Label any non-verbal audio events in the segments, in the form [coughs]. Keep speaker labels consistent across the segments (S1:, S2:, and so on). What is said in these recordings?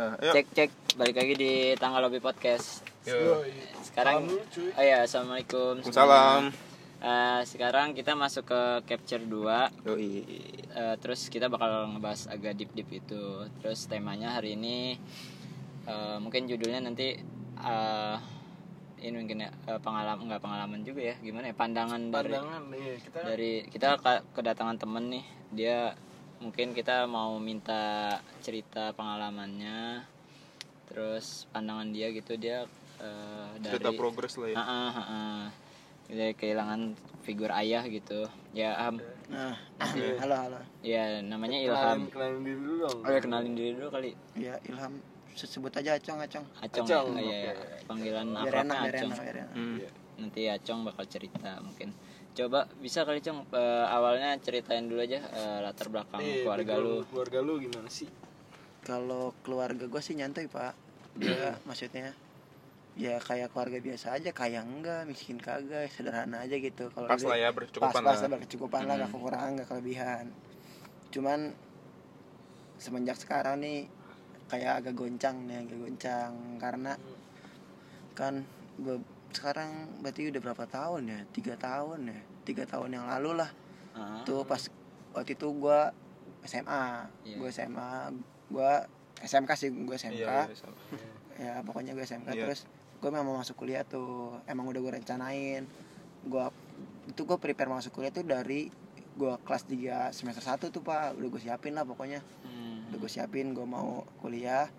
S1: Nah.
S2: Cek cek balik lagi di tanggal lobby podcast.
S1: Yo.
S2: Sekarang oh ya assalamualaikum.
S1: Salam.
S2: Eh, sekarang kita masuk ke capture 2
S1: Yoi.
S2: Eh, terus kita bakal ngebahas agak deep deep itu. Terus temanya hari ini eh, mungkin judulnya nanti eh, ini mungkin ya eh, pengalaman nggak pengalaman juga ya gimana ya pandangan, dari
S3: pandangan iya kita
S2: dari kita kedatangan temen nih dia mungkin kita mau minta cerita pengalamannya terus pandangan dia gitu dia eh, dari
S1: Cerita progres lah ya.
S2: Ah, ah, ah, ah. Dia kehilangan figur ayah gitu ya Am,
S4: Nah, [clears throat] halo halo.
S2: ya namanya Ilham
S3: kenalin, kenalin diri dulu dong
S2: oh ya kenalin diri dulu kali
S4: Ya Ilham sebut aja Acong Acong.
S2: Acong,
S3: Acong,
S2: Oh, iya,
S3: oke.
S2: panggilan
S4: Biar
S2: akrabnya
S4: enak, biar
S2: Acong
S4: enak, biar enak.
S1: Hmm.
S2: nanti Acong bakal cerita mungkin coba bisa kali Cong eh, awalnya ceritain dulu aja eh, latar belakang
S3: Iya,
S2: keluarga lu
S3: keluarga lu gimana sih
S4: Kalau keluarga gue sih nyantai pak. Dia maksudnya ya kayak keluarga biasa aja, kaya enggak, miskin kagak, sederhana aja gitu. Kalau
S1: Pas lah ya
S4: pas
S1: berkecukupan
S4: pas
S1: lah.
S4: lah berkecukupan lah, gak kekurangan, gak kelebihan. Cuman semenjak sekarang nih kayak agak goncang nih, agak goncang karena kan gue sekarang berarti udah berapa tahun ya? Tiga tahun ya, tiga tahun yang lalu lah.
S2: Ah,
S4: tuh pas waktu itu gua SMA
S2: Iya.
S4: gua SMA gua SMK sih gua SMK
S1: Iya, iya, sama.
S4: ya pokoknya gua SMK
S1: Iya.
S4: terus gua memang mau masuk kuliah tuh. Emang udah gua rencanain. Gua itu gua prepare masuk kuliah tuh dari gua kelas 3 semester 1 tuh pak. Udah gua siapin lah pokoknya.
S2: Hmm,
S4: udah gua siapin gua mau kuliah.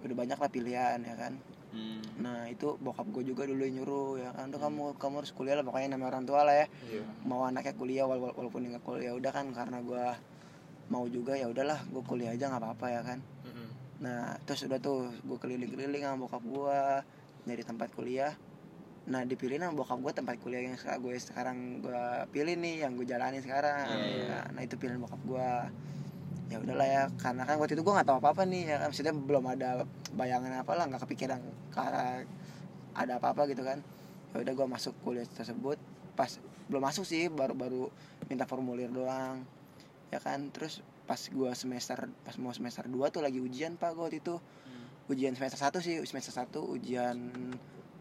S4: Udah banyak lah pilihan ya kan
S2: hmm,
S4: nah itu bokap gue juga dulu yang nyuruh ya kan. Udah kamu kamu harus kuliah lah pokoknya namanya orang tua lah ya.
S1: Iya.
S4: mau anaknya kuliah wala- wala- walaupun nggak kuliah udah kan karena gua mau juga ya udahlah gue kuliah aja nggak apa-apa ya kan.
S1: Mm-mm.
S4: nah terus udah tuh gue keliling-keliling sama bokap gua nyari tempat kuliah. Nah dipilih sama bokap gue tempat kuliah yang sekarang gue sekarang gue pilih nih yang gue jalani sekarang.
S2: Iya, iya.
S4: Nah, nah itu pilihan bokap gua ya udahlah ya karena kan waktu itu gue nggak tahu apa apa nih ya kan? Maksudnya belum ada bayangan apa lah nggak kepikiran ke arah ada apa apa gitu kan. Ya udah gue masuk kuliah tersebut pas belum masuk sih baru baru minta formulir doang ya kan? Terus pas gua semester pas mau semester 2 tuh lagi ujian pak gue waktu itu.
S2: Hmm.
S4: ujian semester 1 sih semester 1 ujian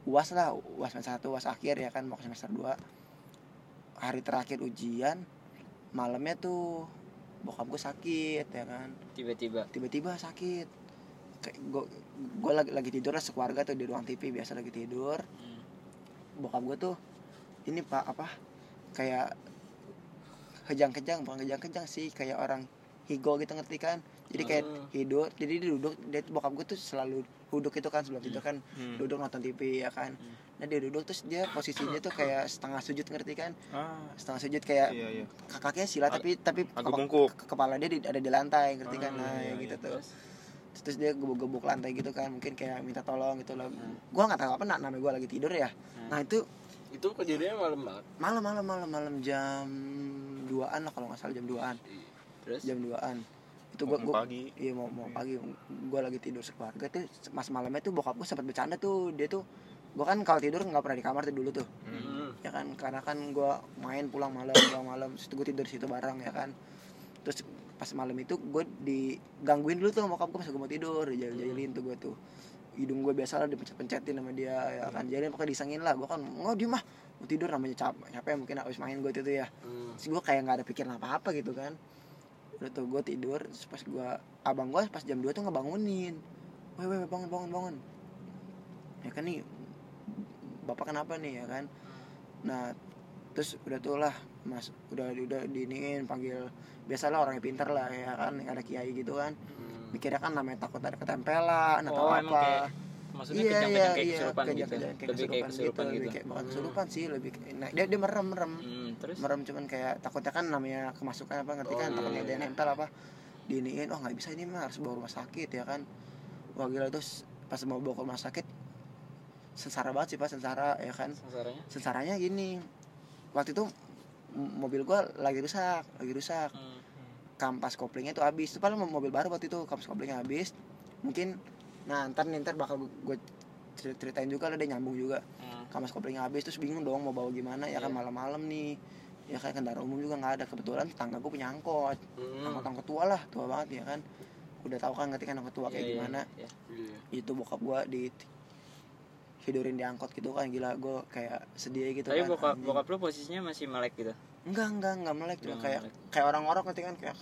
S4: uas lah uas semester 1 uas akhir ya kan? Mau ke semester 2 hari terakhir ujian malamnya tuh bokap gue sakit ya kan.
S2: Tiba-tiba?
S4: Tiba-tiba sakit. Kayak gue gue lagi lagi tidur lah sekeluarga tuh di ruang TV biasa lagi tidur.
S2: Hmm.
S4: bokap gue tuh ini pak apa kayak kejang-kejang bukan kejang-kejang sih kayak orang higo gitu ngerti kan? Jadi kayak
S3: Hmm.
S4: hidup jadi dia duduk dia bokap gue tuh selalu duduk itu kan sebelum tidur kan
S1: Hmm.
S4: duduk nonton TV ya kan.
S2: Hmm.
S4: nah dia duduk terus dia posisinya tuh kayak [coughs] setengah sujud ngerti kan?
S1: Ah,
S4: setengah sujud kayak
S1: iya iya.
S4: kakinya sila tapi tapi ke- kepala dia di- ada di lantai ngerti kan?
S1: Ah,
S4: nah
S1: iya,
S4: ya gitu
S1: iya.
S4: tuh.
S2: Terus?
S4: Terus dia gebuk-gebuk lantai gitu kan mungkin kayak minta tolong gitu loh.
S2: Hmm.
S4: gua nggak tahu apa nak namanya gua lagi tidur ya.
S2: Hmm.
S4: nah itu
S3: itu kejadiannya malam banget?
S4: Malam malam malam malam jam 2an lah kalau nggak salah jam 2an
S2: terus?
S4: Jam 2an itu gua, gua
S1: pagi.
S4: iya mau mau pagi gua lagi tidur sekeluarga. Tuh mas malamnya tuh bokap gua sempat bercanda tuh. Dia tuh gua kan kalau tidur nggak pernah di kamar tuh dulu tuh.
S1: Hmm.
S3: Hmm.
S4: ya kan karena kan gua main pulang malam pulang malam. Terus gue tidur di situ bareng ya kan. Terus pas malam itu gue digangguin dulu tuh sama bokap gue pas gue mau tidur. Dijahilin tuh gue tuh. Hidung gue biasa lah dipencet-pencetin sama dia ya kan. Jadi pokoknya disengin lah. Gue kan nggak diem mah mau tidur namanya capek capek mungkin habis main gue itu ya.
S3: Hmm.
S4: terus gue kayak nggak ada pikiran apa apa gitu kan udah tuh gue tidur terus pas gue abang gue pas jam 2 tuh ngebangunin. Weh weh bangun bangun bangun. Ya kan nih bapak kenapa nih ya kan? Nah terus udah tuh lah mas udah udah diinin panggil biasalah orang yang pintar lah ya kan ada kiai gitu kan.
S3: Hmm.
S4: mikirnya kan namanya takut ada ketempelan atau
S2: Oh,
S4: apa.
S2: kayak- maksudnya
S4: iya
S2: kejang-kejang
S4: iya
S2: kayak
S4: iya
S2: kesurupan gitu?
S4: kejang-kejang kayak
S2: lebih kayak kesurupan
S4: lebih
S2: gitu.
S4: kayak bukan
S3: Hmm.
S4: kesurupan sih lebih kayak- nah, dia dia merem merem
S2: Hmm, terus?
S4: Merem cuman kayak takutnya kan namanya kemasukan apa ngerti
S3: Oh,
S4: kan?
S3: Iya,
S4: takutnya
S3: iya,
S4: dia
S3: iya.
S4: nempel apa. Diiniin oh nggak bisa ini mah harus bawa rumah sakit ya kan? Wah gila. Terus pas mau bawa ke rumah sakit sengsara banget sih pas sengsara ya kan?
S2: Sasarannya
S4: sengsaranya gini. Waktu itu mobil gua lagi rusak lagi rusak.
S2: Hmm.
S4: kampas koplingnya tuh habis. Itu paling mobil baru waktu itu kampas koplingnya habis. Mungkin nah ntar nih ntar bakal gue ceritain juga lah dia nyambung juga
S2: Hmm.
S4: kampas koplingnya habis terus bingung dong mau bawa gimana ya kan
S2: Iya.
S4: malam-malam nih ya kan kendaraan umum juga nggak ada kebetulan tetangga gue punya angkot
S3: Hmm.
S4: angkot angkot tua lah tua banget ya kan udah tahu kan ngerti kan orang tua kayak
S2: Iya, iya,
S4: gimana
S2: iya.
S3: Iya.
S4: itu bokap gua di tidurin di angkot gitu kan gila gue kayak sedih gitu
S2: tapi
S4: kan
S2: bokap
S4: anjing.
S2: bokap lu posisinya masih melek gitu
S4: enggak enggak enggak melek cuma kayak
S2: melek.
S4: kayak orang-orang ngerti kan kayak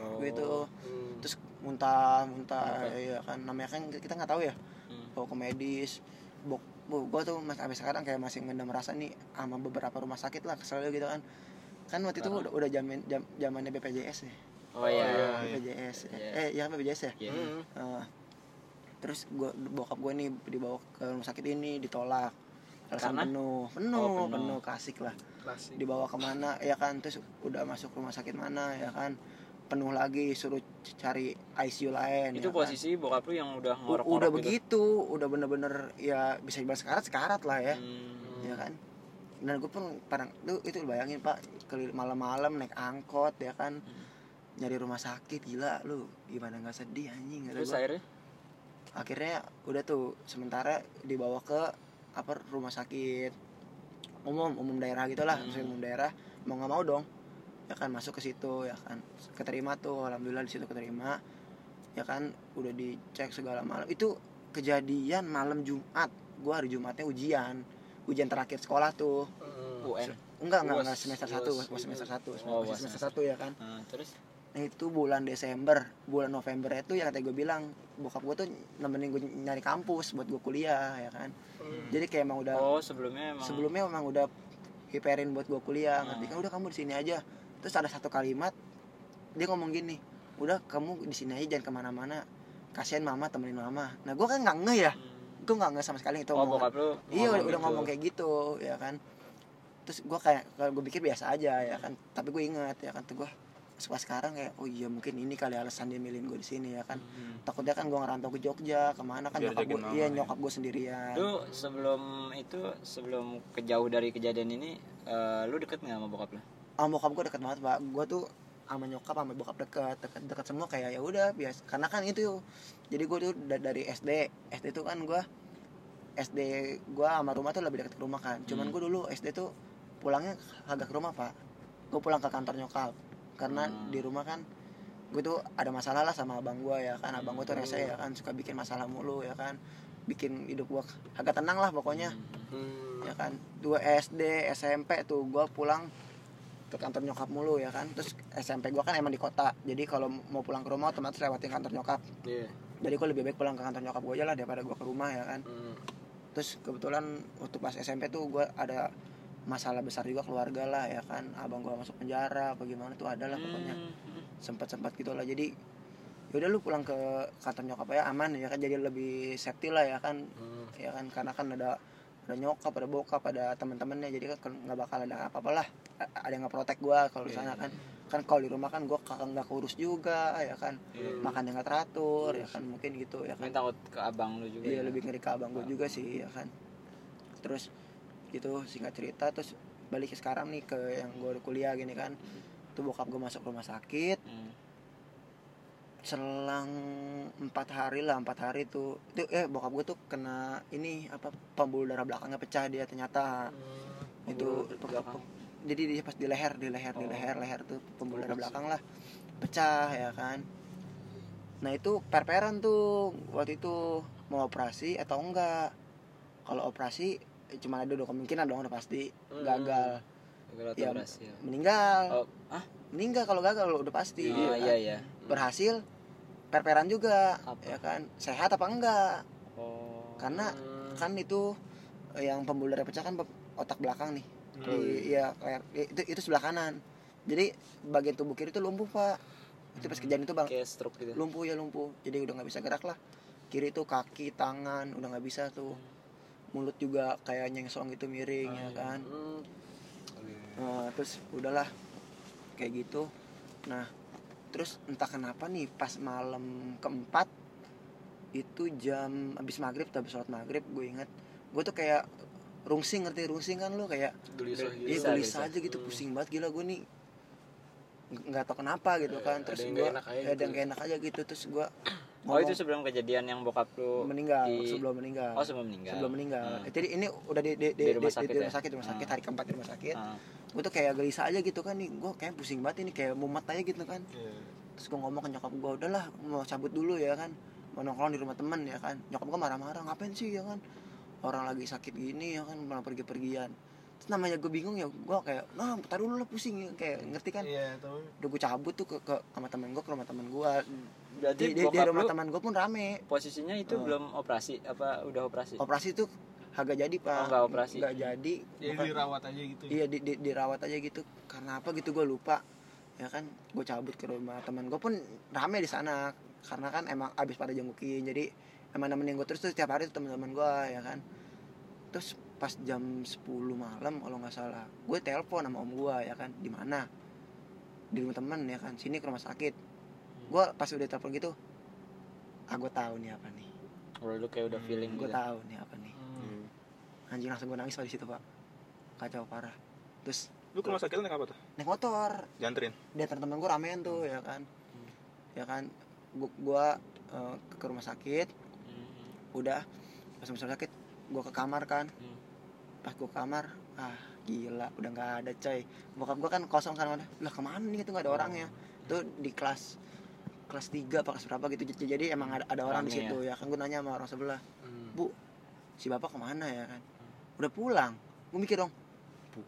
S2: oh.
S4: gitu
S3: Hmm.
S4: terus muntah muntah
S2: Apa?
S4: ya kan namanya kan kita nggak tahu ya. Bawa ke medis bok gue tuh mas sampai sekarang kayak masih ngendam rasa nih sama beberapa rumah sakit lah kesel gitu kan kan waktu itu
S2: Karena?
S4: udah udah zaman jam, zamannya BPJS ya
S2: oh iya
S3: iya.
S4: BPJS ya.
S2: Iya.
S4: eh ya BPJS ya
S2: Iya.
S3: Hmm.
S4: Eh, terus gua bokap gue nih dibawa ke rumah sakit ini ditolak alasan
S2: Karena?
S4: penuh penuh
S2: Oh,
S4: penuh,
S2: penuh.
S4: kasih lah
S3: Klasik.
S4: dibawa ke mana ya kan terus udah masuk rumah sakit mana ya kan penuh lagi suruh cari ICU lain
S2: itu
S4: ya kan.
S2: posisi bokap lu yang udah ngorok
S4: udah begitu udah bener-bener ya bisa dibilang sekarat sekarat lah ya
S2: Hmm.
S4: ya kan dan gue pun parang lu itu bayangin pak malam-malam naik angkot ya kan
S2: Hmm.
S4: nyari rumah sakit gila lu gimana nggak sedih anjing
S2: terus
S4: gua.
S2: akhirnya
S4: akhirnya udah tuh sementara dibawa ke apa rumah sakit umum umum daerah gitulah
S2: Hmm.
S4: umum daerah mau nggak mau dong ya kan masuk ke situ ya kan. Keterima tuh alhamdulillah di situ keterima ya kan. Udah dicek segala malam itu kejadian malam Jumat. Gua hari Jumatnya ujian. Ujian terakhir sekolah tuh.
S3: Hmm.
S2: UN
S4: enggak enggak enggak semester satu was semester satu
S2: Oh,
S4: masih
S2: uas
S4: semester satu ya kan.
S2: Nah, terus?
S4: Nah, itu bulan Desember. Bulan November itu ya kata gue bilang bokap gue tuh nemenin gue nyari kampus buat gue kuliah ya kan.
S3: Hmm.
S4: jadi kayak emang udah
S2: oh sebelumnya emang
S4: sebelumnya emang udah hiperin buat gue kuliah
S2: Hmm.
S4: ngerti kan? Udah kamu di sini aja terus ada satu kalimat dia ngomong gini udah kamu di sini aja jangan ke mana-mana. Kasihan mama temenin mama. Nah gue kan nggak nge ya.
S2: Hmm.
S4: gue nggak nge sama sekali itu
S2: oh lu
S4: iya udah, udah
S2: gitu.
S4: ngomong kayak gitu ya kan. Terus gue kayak kalau gue pikir biasa aja ya kan. Tapi gue ingat ya kan tuh gue pas sekarang kayak oh iya mungkin ini kali alasan dia milihin gue di sini ya kan.
S2: Hmm.
S4: takutnya kan gue ngerantau ke Jogja ke mana kan
S1: Biar
S4: nyokap gue iya
S1: ya.
S4: nyokap gue sendirian.
S2: Lu sebelum itu sebelum kejauh dari kejadian ini eh, lu deket nggak sama bokap lu
S4: sama bokap gue deket banget pak. Gue tuh sama nyokap sama bokap deket deket, deket semua kayak ya udah biasa karena kan itu jadi gue tuh da- dari SD SD tuh kan gue SD gue sama rumah tuh lebih deket ke rumah kan. Cuman
S2: Hmm.
S4: gue dulu SD tuh pulangnya agak ke rumah pak. Gue pulang ke kantor nyokap karena
S2: Hmm.
S4: di rumah kan gue tuh ada masalah lah sama abang gue ya kan. Abang gue tuh rese ya kan suka bikin masalah mulu ya kan. Bikin hidup gue agak tenang lah pokoknya.
S3: Hmm.
S4: ya kan. Dua SD SMP tuh gue pulang ke kantor nyokap mulu ya kan? Terus SMP gue kan emang di kota. Jadi kalau mau pulang ke rumah otomatis lewatin kantor nyokap.
S3: Iya.
S4: jadi gue lebih baik pulang ke kantor nyokap gue aja lah daripada gue ke rumah ya kan?
S3: Hmm.
S4: terus kebetulan waktu pas SMP tuh gue ada masalah besar juga keluarga lah ya kan? Abang gue masuk penjara apa gimana tuh ada lah pokoknya.
S2: Hmm.
S4: sempat sempat gitu lah. Jadi yaudah lu pulang ke kantor nyokap ya aman ya kan? Jadi lebih safety lah ya kan?
S3: Hmm.
S4: ya kan? Karena kan ada ada nyokap ada bokap ada teman-temannya jadi kan nggak bakal ada apa-apa lah ada yang nggak protek gua kalau di sana kan. Kan kalau di rumah kan kakak nggak kurus juga ya kan.
S2: Iya.
S4: makan yang nggak teratur ya kan mungkin gitu ya kan.
S2: Mungkin takut ke abang lu juga
S4: iya
S2: ya.
S4: lebih ngeri ke abang gua juga sih ya kan. Terus gitu singkat cerita terus balik ke sekarang nih ke yang udah kuliah gini kan. Tuh bokap gua masuk rumah sakit.
S2: Hmm.
S4: selang empat hari lah empat hari tuh. Itu eh bokap gue tuh kena ini apa pembuluh darah belakangnya pecah dia ternyata. Itu
S2: Pembuluh belakang.
S4: Jadi dia pas di leher di leher di
S2: Oh.
S4: leher leher tuh pembuluh darah belakang lah pecah ya kan nah itu perperan tuh waktu itu mau operasi atau enggak kalau operasi eh, cuma ada dua kemungkinan dong udah pasti
S3: Hmm.
S4: gagal
S2: Gagal
S4: Ya,
S2: berhasil.
S4: meninggal
S2: Oh, ah?
S4: meninggal kalau gagal udah pasti
S2: Oh,
S4: ya kan?
S2: iya iya.
S4: berhasil perperan juga
S2: Apa?
S4: ya kan sehat apa enggak
S2: Oh.
S4: karena kan itu eh, yang pembuluh darah pecah kan otak belakang nih
S3: Oh,
S4: di ya leher itu itu sebelah kanan. Jadi bagian tubuh kiri itu lumpuh pak. Itu pas kejadian itu bang.
S2: Kayak stroke gitu.
S4: lumpuh ya lumpuh. Jadi udah nggak bisa gerak lah. Kiri itu kaki tangan udah nggak bisa tuh. Mulut juga kayak nyengsong gitu miring ya kan?
S3: Hmm.
S4: Nah, terus udahlah. Kayak gitu. Nah terus entah kenapa nih pas malam keempat itu jam habis maghrib habis sholat maghrib gue inget gue tuh kayak rungsing ngerti rungsing kan lo kayak
S3: Gelisah
S2: Iya,
S3: gitu.
S4: Iya
S2: Bisa,
S4: gelisah aja gitu
S3: Hmm.
S4: pusing banget gila gue nih Ng- nggak tau kenapa gitu
S3: Eh,
S4: kan
S3: ada
S4: terus
S3: yang
S4: gue
S3: aja
S4: ada
S3: gitu.
S4: yang gak enak aja gitu terus gue
S2: Oh, itu sebelum kejadian yang bokap lu
S4: meninggal
S2: di-
S4: sebelum meninggal
S2: Oh, sebelum meninggal.
S4: sebelum meninggal
S2: Hmm.
S4: jadi ini udah di, di, di,
S2: Di rumah
S4: di-
S2: sakit
S4: di
S2: ya?
S4: rumah sakit rumah sakit
S2: Hmm.
S4: hari keempat di rumah sakit
S2: Ah.
S4: gue tuh kayak gelisah aja gitu kan nih gue kayak pusing banget ini kayak mumet aja gitu kan
S3: Iya.
S4: terus gue ngomong ke nyokap gue udahlah mau cabut dulu ya kan mau nongkrong di rumah temen ya kan nyokap gue marah-marah ngapain sih ya kan orang lagi sakit gini ya kan malah pergi-pergian terus namanya gue bingung ya gue kayak nah taruh dulu lah pusing ya. kayak ngerti kan
S3: Iya, tahu.
S4: udah gue cabut tuh ke, ke sama temen gue ke rumah temen gue
S2: berarti
S4: di, di, di rumah
S2: lu
S4: teman gue pun rame
S2: posisinya itu
S4: Oh.
S2: belum operasi apa udah operasi
S4: operasi tuh agak jadi pak
S2: Oh, nggak operasi.
S4: nggak jadi
S3: Ya
S4: Bukan-
S3: dirawat aja gitu.
S4: iya di, di- dirawat aja gitu karena apa gitu gue lupa ya kan gue cabut ke rumah teman gue pun rame di sana karena kan emang abis pada jengukin jadi emang nemenin gue terus tuh setiap hari tuh teman-teman gue ya kan. Terus pas jam 10 malam kalau nggak salah gue telepon sama om gue ya kan. Di mana? Di rumah temen ya kan. Sini ke rumah sakit. Gue pas udah telepon gitu ah gue tahu nih apa nih.
S2: Kalau lu kayak udah feeling
S4: gue
S2: gitu
S4: tahu nih apa nih.
S3: Hmm.
S4: anjing langsung gue nangis pak di situ pak. Kacau parah. Terus
S1: Lu ke rumah sakit naik apa tuh?
S4: naik motor.
S1: Dianterin.
S4: di antar temen gue ramean tuh ya kan. Ya kan gua, gua eh, ke rumah sakit.
S2: Hmm.
S4: Udah pas masuk sakit gua ke kamar kan.
S2: Hmm.
S4: pas gua ke kamar ah gila udah nggak ada coy. Bokap gua kan kosong kan udah lah ke mana nih? Itu nggak ada orangnya. Tuh di kelas kelas 3 apa kelas berapa gitu. Jadi- jadi emang ada, ada orang di situ. ya. kan gue nanya sama orang sebelah.
S3: Hmm.
S4: bu si bapak ke mana ya kan? Udah pulang. Gue mikir dong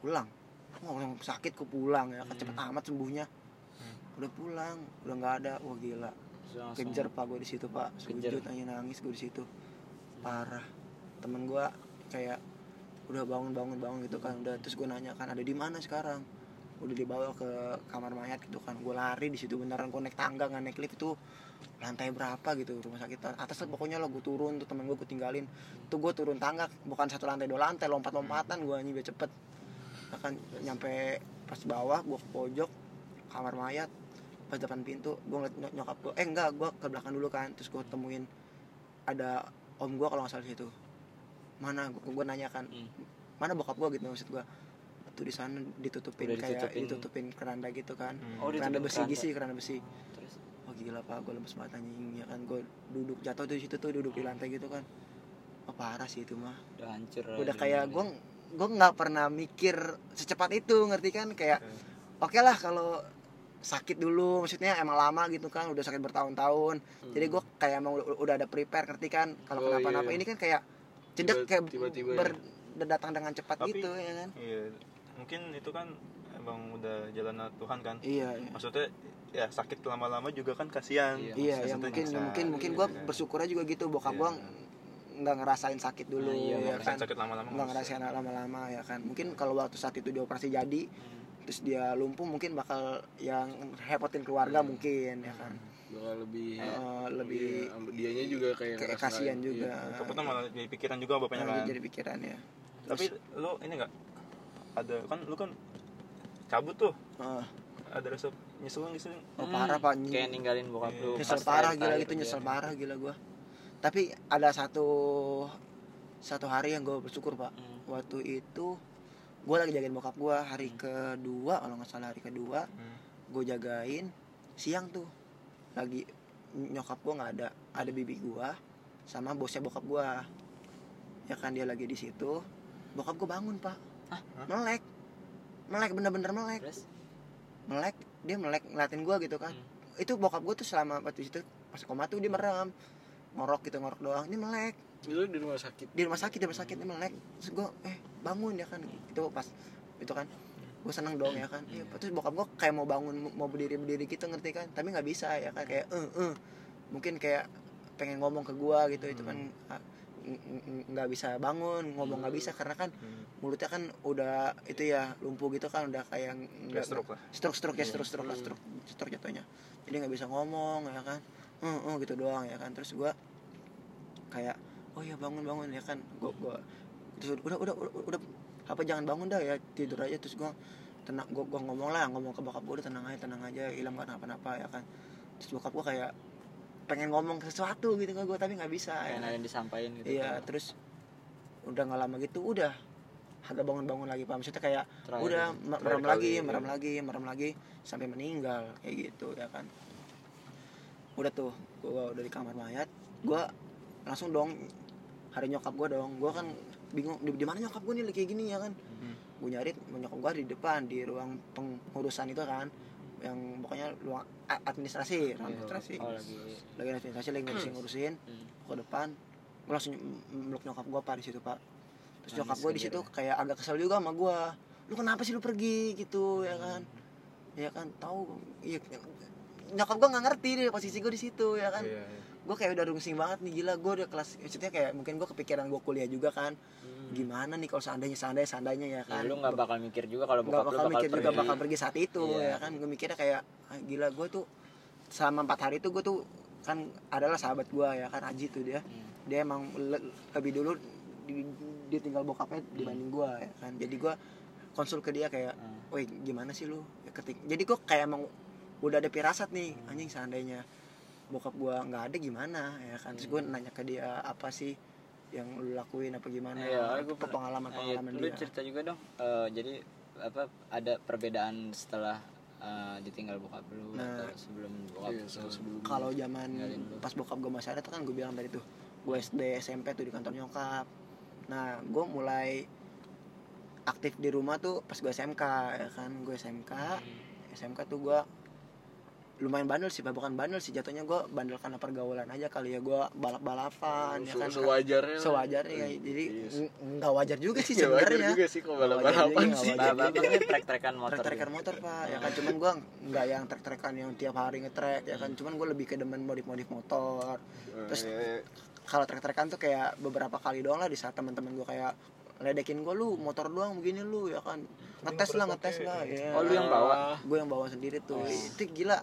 S4: pulang? Orang sakit kok pulang ya? Kan cepet amat sembuhnya. Udah pulang udah nggak ada. Wah gila. Kejar pak gue di situ pak. Sujud nangis nangis gue di situ parah. Temen gue kayak udah bangun bangun bangun gitu kan udah terus gue nanya kan ada di mana sekarang? Udah dibawa ke kamar mayat gitu kan gue lari di situ beneran gue naik tangga nggak naik lift itu lantai berapa gitu rumah sakit atas lah pokoknya lo gue turun tuh temen gue gue tinggalin. Tuh gue turun tangga bukan satu lantai dua lantai lompat lompatan gue biar cepet. Akan nyampe pas bawah gue ke pojok kamar mayat pas depan pintu gue ngeliat nyok- nyokap gue eh enggak gue ke belakang dulu kan terus gue temuin ada om gue kalau nggak salah di situ. Mana gue nanya kan
S2: Hmm.
S4: mana bokap gue gitu maksud gue tuh di sana ditutupin
S2: Udah
S4: kayak
S2: ditutupin.
S4: ditutupin keranda gitu kan.
S2: Oh,
S4: keranda
S2: ditutupin
S4: besi
S2: keranda.
S4: gitu keranda besi.
S2: Terus?
S4: Oh gila pak gue lemes banget anjing ya kan. Gue duduk jatuh tuh di situ tuh duduk di lantai gitu kan. Oh, parah sih itu mah.
S2: Udah hancur
S4: udah kayak gue gue nggak pernah mikir secepat itu ngerti kan? Kayak oke lah kalau sakit dulu maksudnya emang lama gitu kan udah sakit bertahun-tahun jadi gue kayak emang udah, udah ada prepare ngerti kan kalau
S3: Oh,
S4: kenapa-napa
S3: iya.
S4: ini kan kayak cedek
S3: Tiba-
S4: kayak
S3: tiba-tiba ya.
S4: ber- datang dengan cepat
S1: Tapi-
S4: gitu ya kan
S1: Iya. Mungkin itu kan emang udah jalan Tuhan kan.
S4: iya iya
S1: Maksudnya ya sakit lama-lama juga kan kasihan.
S2: Iya.
S4: iya ya
S1: Maksudnya
S4: mungkin mungkin mungkin
S1: Iya,
S4: gue
S1: kan.
S4: bersyukurnya juga gitu bokap
S1: Iya.
S4: gue nggak ngerasain sakit dulu
S2: Nah, iya,
S4: ya
S1: Nggak ngerasain
S4: kan
S1: sakit lama-lama.
S4: nggak
S1: nggak
S4: ngerasain lama-lama ya kan mungkin kalau waktu saat itu dioperasi jadi terus dia lumpuh mungkin bakal yang repotin keluarga mungkin ya kan.
S3: Bakal lebih
S4: Eh, lebih
S3: iya, dianya juga kayak
S4: kayak kasihan
S3: nggak-
S4: juga.
S3: Iya.
S1: Malah jadi pikiran juga bapaknya
S4: Nah,
S1: kan.
S4: jadi pikiran ya.
S1: Tapi lu ini enggak ada kan lu kan cabut tuh.
S4: Eh,
S1: ada rasa nyesel nyesel
S4: oh,
S2: Hmm,
S4: parah pak.
S2: Kayak ninggalin bokap
S1: Iya.
S2: lu.
S4: Nyesel parah gila
S2: kali
S4: gitu nyesel
S2: ya.
S4: parah gila gua. Tapi ada satu satu hari yang gue bersyukur pak.
S2: Hmm.
S4: waktu itu gue lagi jagain bokap gue hari kedua kalau nggak salah hari kedua
S1: Hmm.
S4: gue jagain siang tuh. Lagi nyokap gue nggak ada ada bibi gue sama bosnya bokap gue ya kan dia lagi di situ. Bokap gue bangun pak.
S2: Hah?
S4: melek. Melek bener-bener melek.
S2: Terus?
S4: Melek dia melek ngeliatin gue gitu kan.
S2: Hmm.
S4: itu bokap gue tuh selama waktu itu pas koma tuh dia merem. Ngorok gitu ngorok doang. Ini melek
S3: Itu di rumah sakit.
S4: di rumah sakit di rumah sakit dia melek terus gue eh bangun ya kan? Itu pas itu kan? Gue seneng dong ya kan? Iya. Terus bokap gue kayak mau bangun mau berdiri berdiri gitu ngerti kan? Tapi nggak bisa ya kan? Kayak eh eh mungkin kayak pengen ngomong ke gue gitu itu kan ah, n- n- nggak bisa bangun ngomong nggak bisa karena kan
S1: Hmm.
S4: mulutnya kan udah itu ya lumpuh gitu kan udah kayak
S1: Kayak stroke lah.
S4: stroke stroke ya
S1: Iya.
S4: stroke stroke lah stroke stroke jatuhnya. Jadi nggak bisa ngomong ya kan? Eh eh gitu doang ya kan? Terus gue kayak oh ya bangun bangun ya kan. Gue gue terus udah udah udah, udah. Apa jangan bangun dah ya. Tidur aja terus gue tenang. Gue gua ngomong lah ngomong ke bokap gue udah tenang aja tenang aja. Hilang kan apa-apa ya kan. Terus bokap gue kayak pengen ngomong sesuatu gitu kan gue tapi nggak bisa ya kan.
S2: ada yang disampaikan gitu
S4: iya terus udah nggak lama gitu udah. Agak bangun-bangun lagi pak. Maksudnya kayak
S2: Terakhir.
S4: udah merem lagi
S3: iya.
S4: merem lagi merem lagi sampai meninggal kayak gitu ya kan. Udah tuh gua udah di kamar mayat. Gua langsung dong hari nyokap gua dong. Gua kan bingung di, di mana nyokap gua nih kayak gini ya kan?
S1: Hmm.
S4: gue nyari nyokap gua di depan di ruang pengurusan itu kan. Yang pokoknya luang a- administrasi ruang administrasi.
S2: oh lagi.
S4: Lagi administrasi lagi ngurusin ngurusin.
S2: Hmm.
S4: ke depan gue langsung meluk nyokap gue pak di situ pak. Terus
S2: Nangis
S4: nyokap gue di situ kayak agak kesel juga sama gue lu kenapa sih lu pergi? gitu ya kan. Ya kan tahu. Iya nyokap gue nggak ngerti deh posisi gue di situ ya kan.
S1: Iya, iya.
S4: Gue kayak udah rungsing banget nih gila. Gue udah kelas maksudnya kayak mungkin gue kepikiran gue kuliah juga kan. Gimana nih kalau seandainya seandainya seandainya ya
S2: Ya,
S4: kan?
S2: lu nggak bakal mikir juga kalau
S4: nggak
S2: bokap
S4: bakal
S2: bakal
S4: mikir juga
S2: pergi.
S4: bakal pergi saat itu
S2: Iya.
S4: ya kan? Gue mikirnya kayak ah, gila gue tuh selama empat hari itu gue tuh kan adalah sahabat gue ya kan? Aji tuh dia.
S2: Hmm.
S4: dia emang le- lebih dulu di- dia tinggal bokapnya dibanding gue ya kan? Jadi gue konsul ke dia kayak
S2: Hmm.
S4: woi gimana sih lu? Ya, ketik jadi gue kayak emang udah ada pirasat nih anjing seandainya bokap gue nggak ada gimana? Ya kan? Terus gue nanya ke dia apa sih yang lu lakuin? Apa gimana?
S2: Iya, gue
S4: apa pengalaman pengalaman
S2: lu
S4: dia.
S2: cerita juga dong. Eh, jadi apa ada perbedaan setelah eh, ditinggal bokap lu
S4: Nah.
S2: atau sebelum bokap
S3: Iya, sebelum
S4: kalau zaman pas bokap gue masih ada tuh kan gue bilang tadi tuh gue SD SMP tuh di kantor nyokap. Nah gue mulai aktif di rumah tuh pas gue SMK ya kan? Gue SMK SMK tuh gue lumayan bandel sih Pak. bukan bandel sih jatuhnya gue bandel karena pergaulan aja kali ya gue balap balapan ya
S3: Se-
S4: kan
S3: sewajarnya
S4: sewajarnya ya. jadi
S3: Iya sih.
S4: n- nggak wajar juga sih [laughs]
S3: Nggak wajar
S4: sebenarnya
S3: juga sih kalau balap-balapan
S4: juga,
S3: sih
S2: ini trek-trekan motor.
S4: trek-trekan
S2: gitu.
S4: motor pak ya kan cuman gue nggak yang trek-trekan yang tiap hari ngetrek ya kan cuman gue lebih ke demen modif-modif motor Terus- kalau trek-trekan tuh kayak beberapa kali doang lah di saat teman-teman gue kayak ledekin gue lu motor doang begini lu ya kan ngetes lah ngetes lah ya
S2: Oh, lu yang bawa?
S4: gue yang bawa sendiri tuh
S2: Oh.
S4: itu gila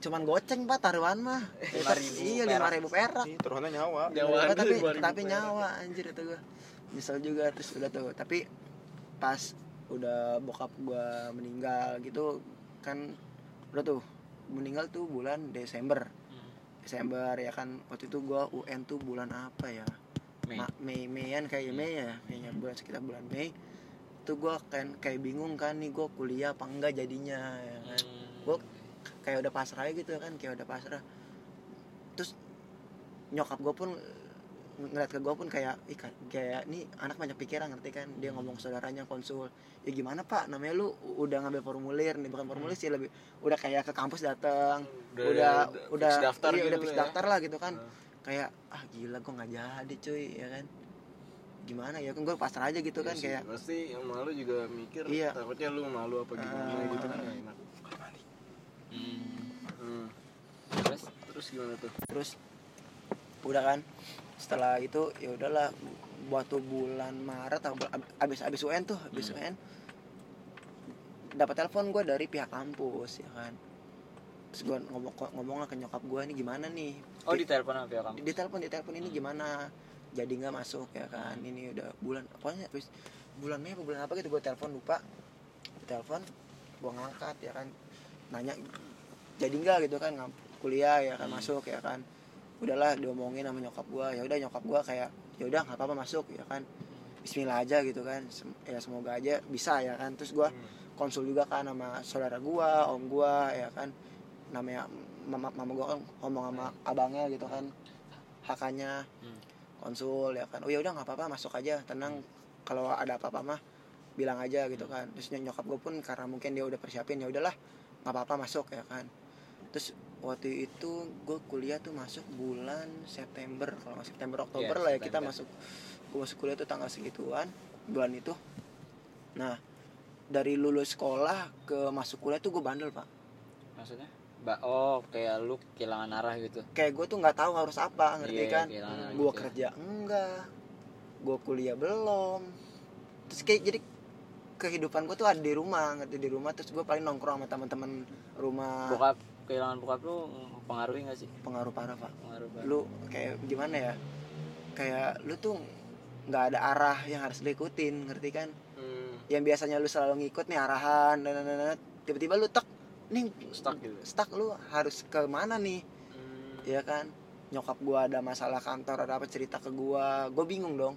S4: cuman goceng pak taruhan mah
S2: Lima ribu
S4: iya
S2: perak.
S4: lima ribu perak
S1: taruhannya nyawa
S3: Nyawa.
S4: Tapi
S3: 5.000
S4: tapi
S3: perak.
S4: nyawa anjir itu gue nyesel juga terus udah tuh tapi pas udah bokap gue meninggal gitu kan udah tuh meninggal tuh bulan Desember
S2: Hmm.
S4: Desember ya kan waktu itu gue UN tuh bulan apa ya
S2: Mei.
S4: Ma- Mei Meian kayak Mei ya Mei bulan sekitar bulan Mei itu gue kan kayak bingung kan nih gue kuliah apa enggak jadinya ya
S2: Hmm.
S4: Kayak udah pasrah aja gitu kan kayak udah pasrah. Terus nyokap gue pun ngeliat ke gue pun kayak Ih, ka- kayak nih anak banyak pikiran ngerti kan? Dia ngomong ke saudaranya konsul ya gimana pak? Namanya lu udah ngambil formulir nih bukan formulir sih lebih udah kayak ke kampus datang
S3: Udah-
S4: udah
S3: udah
S4: udah
S3: fix daftar
S4: iya,
S3: gitu
S4: udah fix
S3: ya.
S4: daftar lah gitu kan.
S3: Nah.
S4: kayak ah gila gue nggak jadi cuy ya kan. Gimana ya? Kan gue pasrah aja gitu kan
S3: Iya sih,
S4: kayak
S3: pasti yang malu juga mikir
S4: Iya.
S3: takutnya lu malu apa gimana?
S4: Ah.
S3: gitu kan enak
S2: Hmm.
S3: Hmm.
S2: Terus?
S3: Terus gimana tuh?
S4: Terus? Udah kan? Setelah itu ya udahlah waktu bulan Maret abis abis UN tuh abis
S2: Hmm.
S4: UN dapat telepon gue dari pihak kampus ya kan? Terus gue ngomong ngomong ke nyokap gue ini gimana nih?
S2: Oh di telepon sama pihak kamu.
S4: di telepon di telepon ini gimana? Jadi nggak masuk ya kan? Ini udah bulan pokoknya habis bulan Mei apa bulan apa gitu gue telepon lupa. Telepon gue ngangkat ya kan nanya jadi nggak gitu kan kuliah ya kan
S2: Hmm.
S4: masuk ya kan udahlah diomongin sama nyokap gue ya udah nyokap gue kayak ya udah nggak apa-apa masuk ya kan Bismillah aja gitu kan Sem- ya semoga aja bisa ya kan terus gue konsul juga kan sama saudara gua, om gua ya kan. Namanya mama mama gua kan ngomong sama abangnya gitu kan. Hakanya
S2: Hmm.
S4: konsul ya kan. Oh ya udah nggak apa-apa masuk aja, tenang. Kalau ada apa-apa mah bilang aja gitu kan. Terus nyokap gua pun karena mungkin dia udah persiapin ya udahlah nggak apa-apa masuk ya kan. Terus waktu itu gue kuliah tuh masuk bulan September kalau nggak September Oktober
S2: Iya,
S4: lah ya kita
S2: September.
S4: masuk gue masuk kuliah tuh tanggal segituan bulan itu nah dari lulus sekolah ke masuk kuliah tuh gue bandel pak
S2: Maksudnya? Ba oh, kayak lu kehilangan arah gitu.
S4: kayak gue tuh nggak tahu harus apa ngerti
S2: Iya,
S4: kan gue
S2: gitu ya.
S4: kerja enggak gue kuliah belum terus kayak jadi kehidupan gue tuh ada di rumah ngerti di rumah terus gue paling nongkrong sama teman-teman rumah
S2: Bokap kehilangan bokap lu pengaruhi gak sih?
S4: pengaruh parah pak
S2: Pengaruh banget.
S4: lu kayak gimana ya kayak lu tuh nggak ada arah yang harus diikutin ngerti kan
S3: Hmm.
S4: yang biasanya lu selalu ngikut nih arahan dan tiba-tiba lu tek nih
S3: Stuck gitu.
S4: stuck lu harus ke mana nih
S3: Hmm.
S4: ya kan nyokap gua ada masalah kantor ada apa cerita ke gua gue bingung dong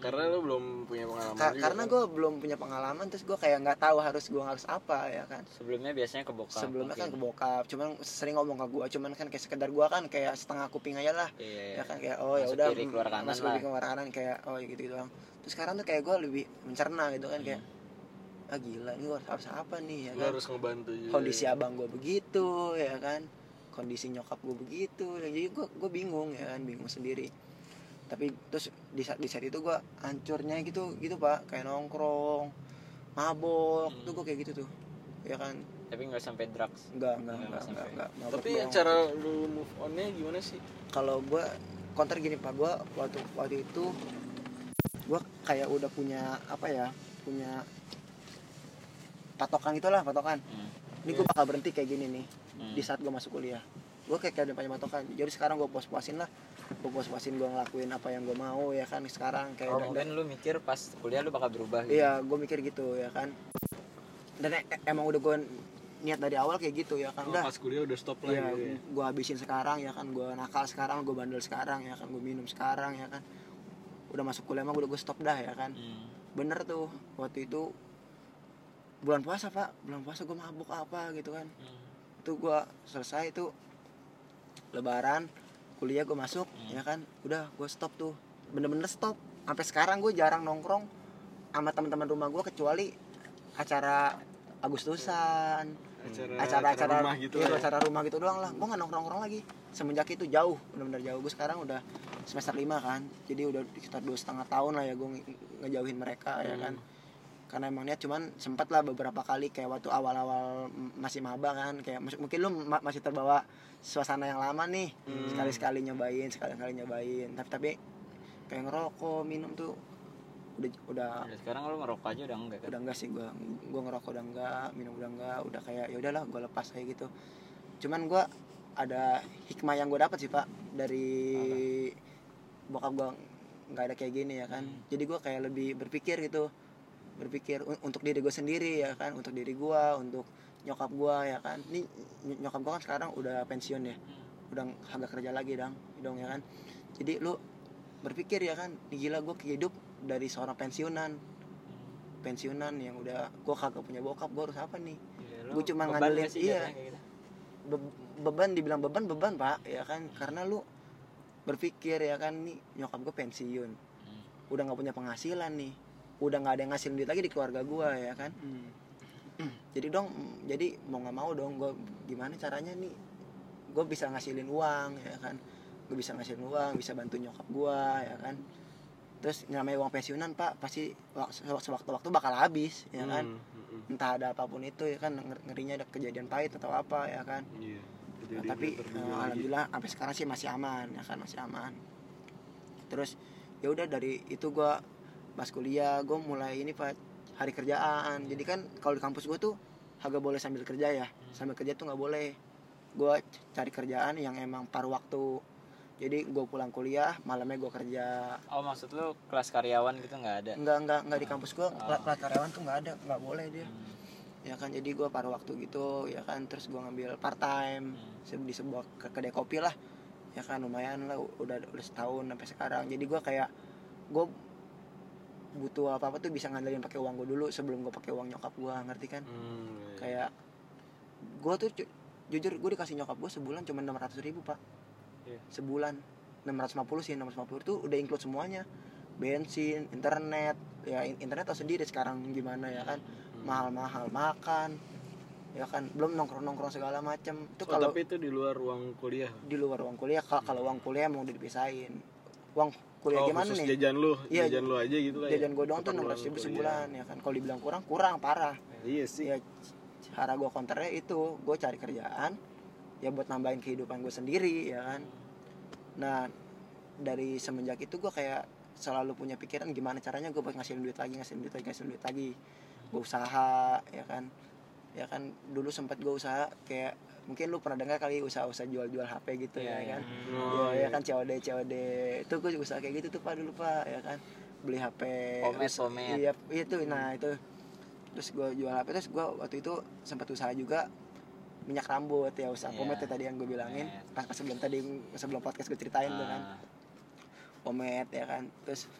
S3: karena lu belum punya pengalaman
S4: Ka-
S3: juga,
S4: karena
S3: kan?
S4: gue belum punya pengalaman terus gue kayak nggak tahu harus gua harus apa ya kan
S2: Sebelumnya biasanya ke bokap.
S4: sebelumnya kan ke
S2: mungkin.
S4: bokap cuman sering ngomong ke gua cuman kan kayak sekedar gua kan kayak setengah kuping aja lah
S2: Iya.
S4: ya kan kayak oh ya
S2: Masuk
S4: udah
S2: kiri, keluar kanan
S4: masuk
S2: lah.
S4: kiri keluar kanan kayak oh gitu gitu doang terus sekarang tuh kayak gue lebih mencerna gitu kan kayak ah gila ini gua harus apa nih ya kan
S3: harus ngebantu juga
S4: kondisi abang gue begitu ya kan kondisi nyokap gue begitu ya, jadi gue gue bingung ya kan bingung sendiri tapi terus di saat di saat itu gue hancurnya gitu gitu pak kayak nongkrong mabok
S2: Hmm.
S4: tuh gue kayak gitu tuh ya kan
S2: tapi nggak sampai drugs
S4: enggak enggak
S2: Nggak
S4: enggak
S2: sampai.
S4: enggak, enggak. Mabok
S3: tapi
S4: doang.
S3: cara lu move onnya gimana sih
S4: kalau gue counter gini pak gue waktu waktu itu gue kayak udah punya apa ya punya patokan itulah patokan
S2: Hmm.
S4: ini gue bakal berhenti kayak gini nih
S2: Hmm.
S4: di saat gue masuk kuliah gue kayak kayak udah punya patokan jadi sekarang gue puas puasin lah gue puas puasin gue ngelakuin apa yang gue mau ya kan sekarang kayak
S2: oh
S4: udah-
S2: mungkin lu mikir pas kuliah lu bakal berubah gitu
S4: iya gue mikir gitu ya kan dan e- emang udah gue niat dari awal kayak gitu ya kan
S3: Oh,
S4: udah
S3: pas kuliah udah stop lah
S4: Iya,
S3: gitu ya.
S4: gue habisin sekarang ya kan, gue nakal sekarang, gue bandel sekarang ya kan, gue minum sekarang ya kan. Udah masuk kuliah mah udah gue stop dah ya kan.
S2: Hmm.
S4: Bener tuh waktu itu bulan puasa pak, bulan puasa gue mabuk apa gitu kan.
S2: Hmm.
S4: Itu gue selesai itu lebaran, kuliah gue masuk
S2: Hmm.
S4: ya kan, udah gue stop tuh, bener-bener stop. Sampai sekarang gue jarang nongkrong sama teman-teman rumah gue kecuali acara Agustusan,
S3: acara
S4: acara-acara
S3: rumah gitu
S4: iya,
S3: ya.
S4: acara rumah gitu doang lah. Gue nggak nongkrong nongkrong lagi. Semenjak itu jauh benar-benar jauh. Gue sekarang udah semester lima kan. Jadi udah sekitar dua setengah tahun lah ya gue ngejauhin mereka ya kan karena emang niat cuman sempat lah beberapa kali kayak waktu awal-awal masih maba kan kayak mungkin lu ma- masih terbawa suasana yang lama nih
S3: Hmm.
S4: sekali-sekali nyobain sekali-sekali nyobain. Tapi tapi kayak ngerokok minum tuh udah udah
S2: Udah, sekarang lu ngerokok aja udah enggak kan?
S4: Udah enggak sih gua gua ngerokok udah enggak minum udah enggak udah kayak ya udahlah gua lepas kayak gitu. Cuman gua ada hikmah yang gua dapat sih pak dari bokap gua nggak ada kayak gini ya kan? Jadi gua kayak lebih berpikir gitu berpikir un- untuk diri gue sendiri ya kan? Untuk diri gua untuk nyokap gua ya kan? Ini ny- nyokap gua kan sekarang udah pensiun ya? Udah kagak kerja lagi dong dong ya kan? Jadi lu berpikir ya kan? "Ih, gila gue hidup dari seorang pensiunan. Pensiunan yang udah gue kagak punya bokap gue harus apa nih?
S2: Lu
S4: Gua cuma ngandelin- iya.
S2: gitu?
S4: Be- beban dibilang beban beban pak ya kan? Karena lu berpikir ya kan? Nih nyokap gue pensiun.
S2: Hmm.
S4: udah nggak punya penghasilan nih udah nggak ada yang ngasih duit lagi di keluarga gue ya kan? Jadi dong jadi mau nggak mau dong gue gimana caranya nih? Gue bisa ngasilin uang ya kan? Gue bisa ngasilin uang bisa bantu nyokap gue ya kan? Terus namanya uang pensiunan pak pasti wak- sewaktu-waktu bakal habis ya kan?
S3: Hmm, hmm, hmm.
S4: entah ada apa pun itu ya kan? Nger- ngerinya ada kejadian pahit atau apa ya kan?
S3: Iya.
S4: Nah, tapi
S3: lagi.
S4: alhamdulillah sampai sekarang sih masih aman ya kan? Masih aman. Terus ya udah dari itu gua pas kuliah gue mulai ini pak hari kerjaan. Jadi kan kalau di kampus gue tuh agak boleh sambil kerja ya. Sambil kerja tuh nggak boleh. Gue cari kerjaan yang emang paruh waktu. Jadi gue pulang kuliah malamnya gue kerja.
S2: Oh maksud lu kelas karyawan gitu nggak ada?
S4: Nggak nggak nggak di kampus gue kelas karyawan tuh nggak ada nggak boleh dia.
S2: Hmm.
S4: ya kan jadi gue paruh waktu gitu ya kan. Terus gue ngambil part time
S2: Hmm.
S4: di sebuah ke- kedai kopi lah. Ya kan lumayan lah udah udah setahun sampai sekarang. Jadi gue kayak gue butuh apa apa tuh bisa ngandelin pakai uang gue dulu sebelum gue pakai uang nyokap gue ngerti kan?
S3: Hmm, iya.
S4: kayak gue tuh ju- jujur gue dikasih nyokap gue sebulan cuma enam ratus ribu pak.
S2: Iya.
S4: sebulan. 650 sih 650 itu udah include semuanya. Bensin internet ya in- internet tau sendiri sekarang gimana ya kan?
S3: Hmm.
S4: mahal-mahal makan ya kan? Belum nongkrong-nongkrong segala macem. Itu
S3: Oh,
S4: kalau
S3: tapi itu di luar ruang kuliah.
S4: di luar uang kuliah. Kalau kalau uang kuliah mau dipisahin. Uang kuliah
S3: oh,
S4: gimana nih
S3: jajan lu,
S4: Iya,
S3: jajan lu aja gitu lah. ya?
S4: jajan gue doang tuh enam
S3: Keperluan
S4: ribu sebulan ya kan kalau dibilang kurang kurang parah
S3: Iya sih.
S4: ya cara gue counternya itu gue cari kerjaan ya buat nambahin kehidupan gue sendiri ya kan nah dari semenjak itu gue kayak selalu punya pikiran gimana caranya gue buat ngasihin duit lagi ngasihin duit lagi ngasihin duit lagi gue usaha ya kan ya kan dulu sempat gue usaha kayak mungkin lu pernah dengar kali usaha-usaha jual-jual HP gitu
S2: Iya,
S4: ya
S2: iya.
S4: kan
S3: Oh,
S4: ya, ya
S3: iya.
S4: kan COD COD itu gue juga usaha kayak gitu tuh pak dulu pak ya kan beli HP
S2: Pomet,
S4: us-
S2: pomet.
S4: iya itu nah itu terus gue jual HP terus gue waktu itu sempat usaha juga minyak rambut ya usaha
S2: Iya.
S4: pomet ya tadi yang gue bilangin
S2: Pomet.
S4: pas sebelum tadi sebelum podcast gue ceritain tuh kan
S2: Ah,
S4: pomet ya kan terus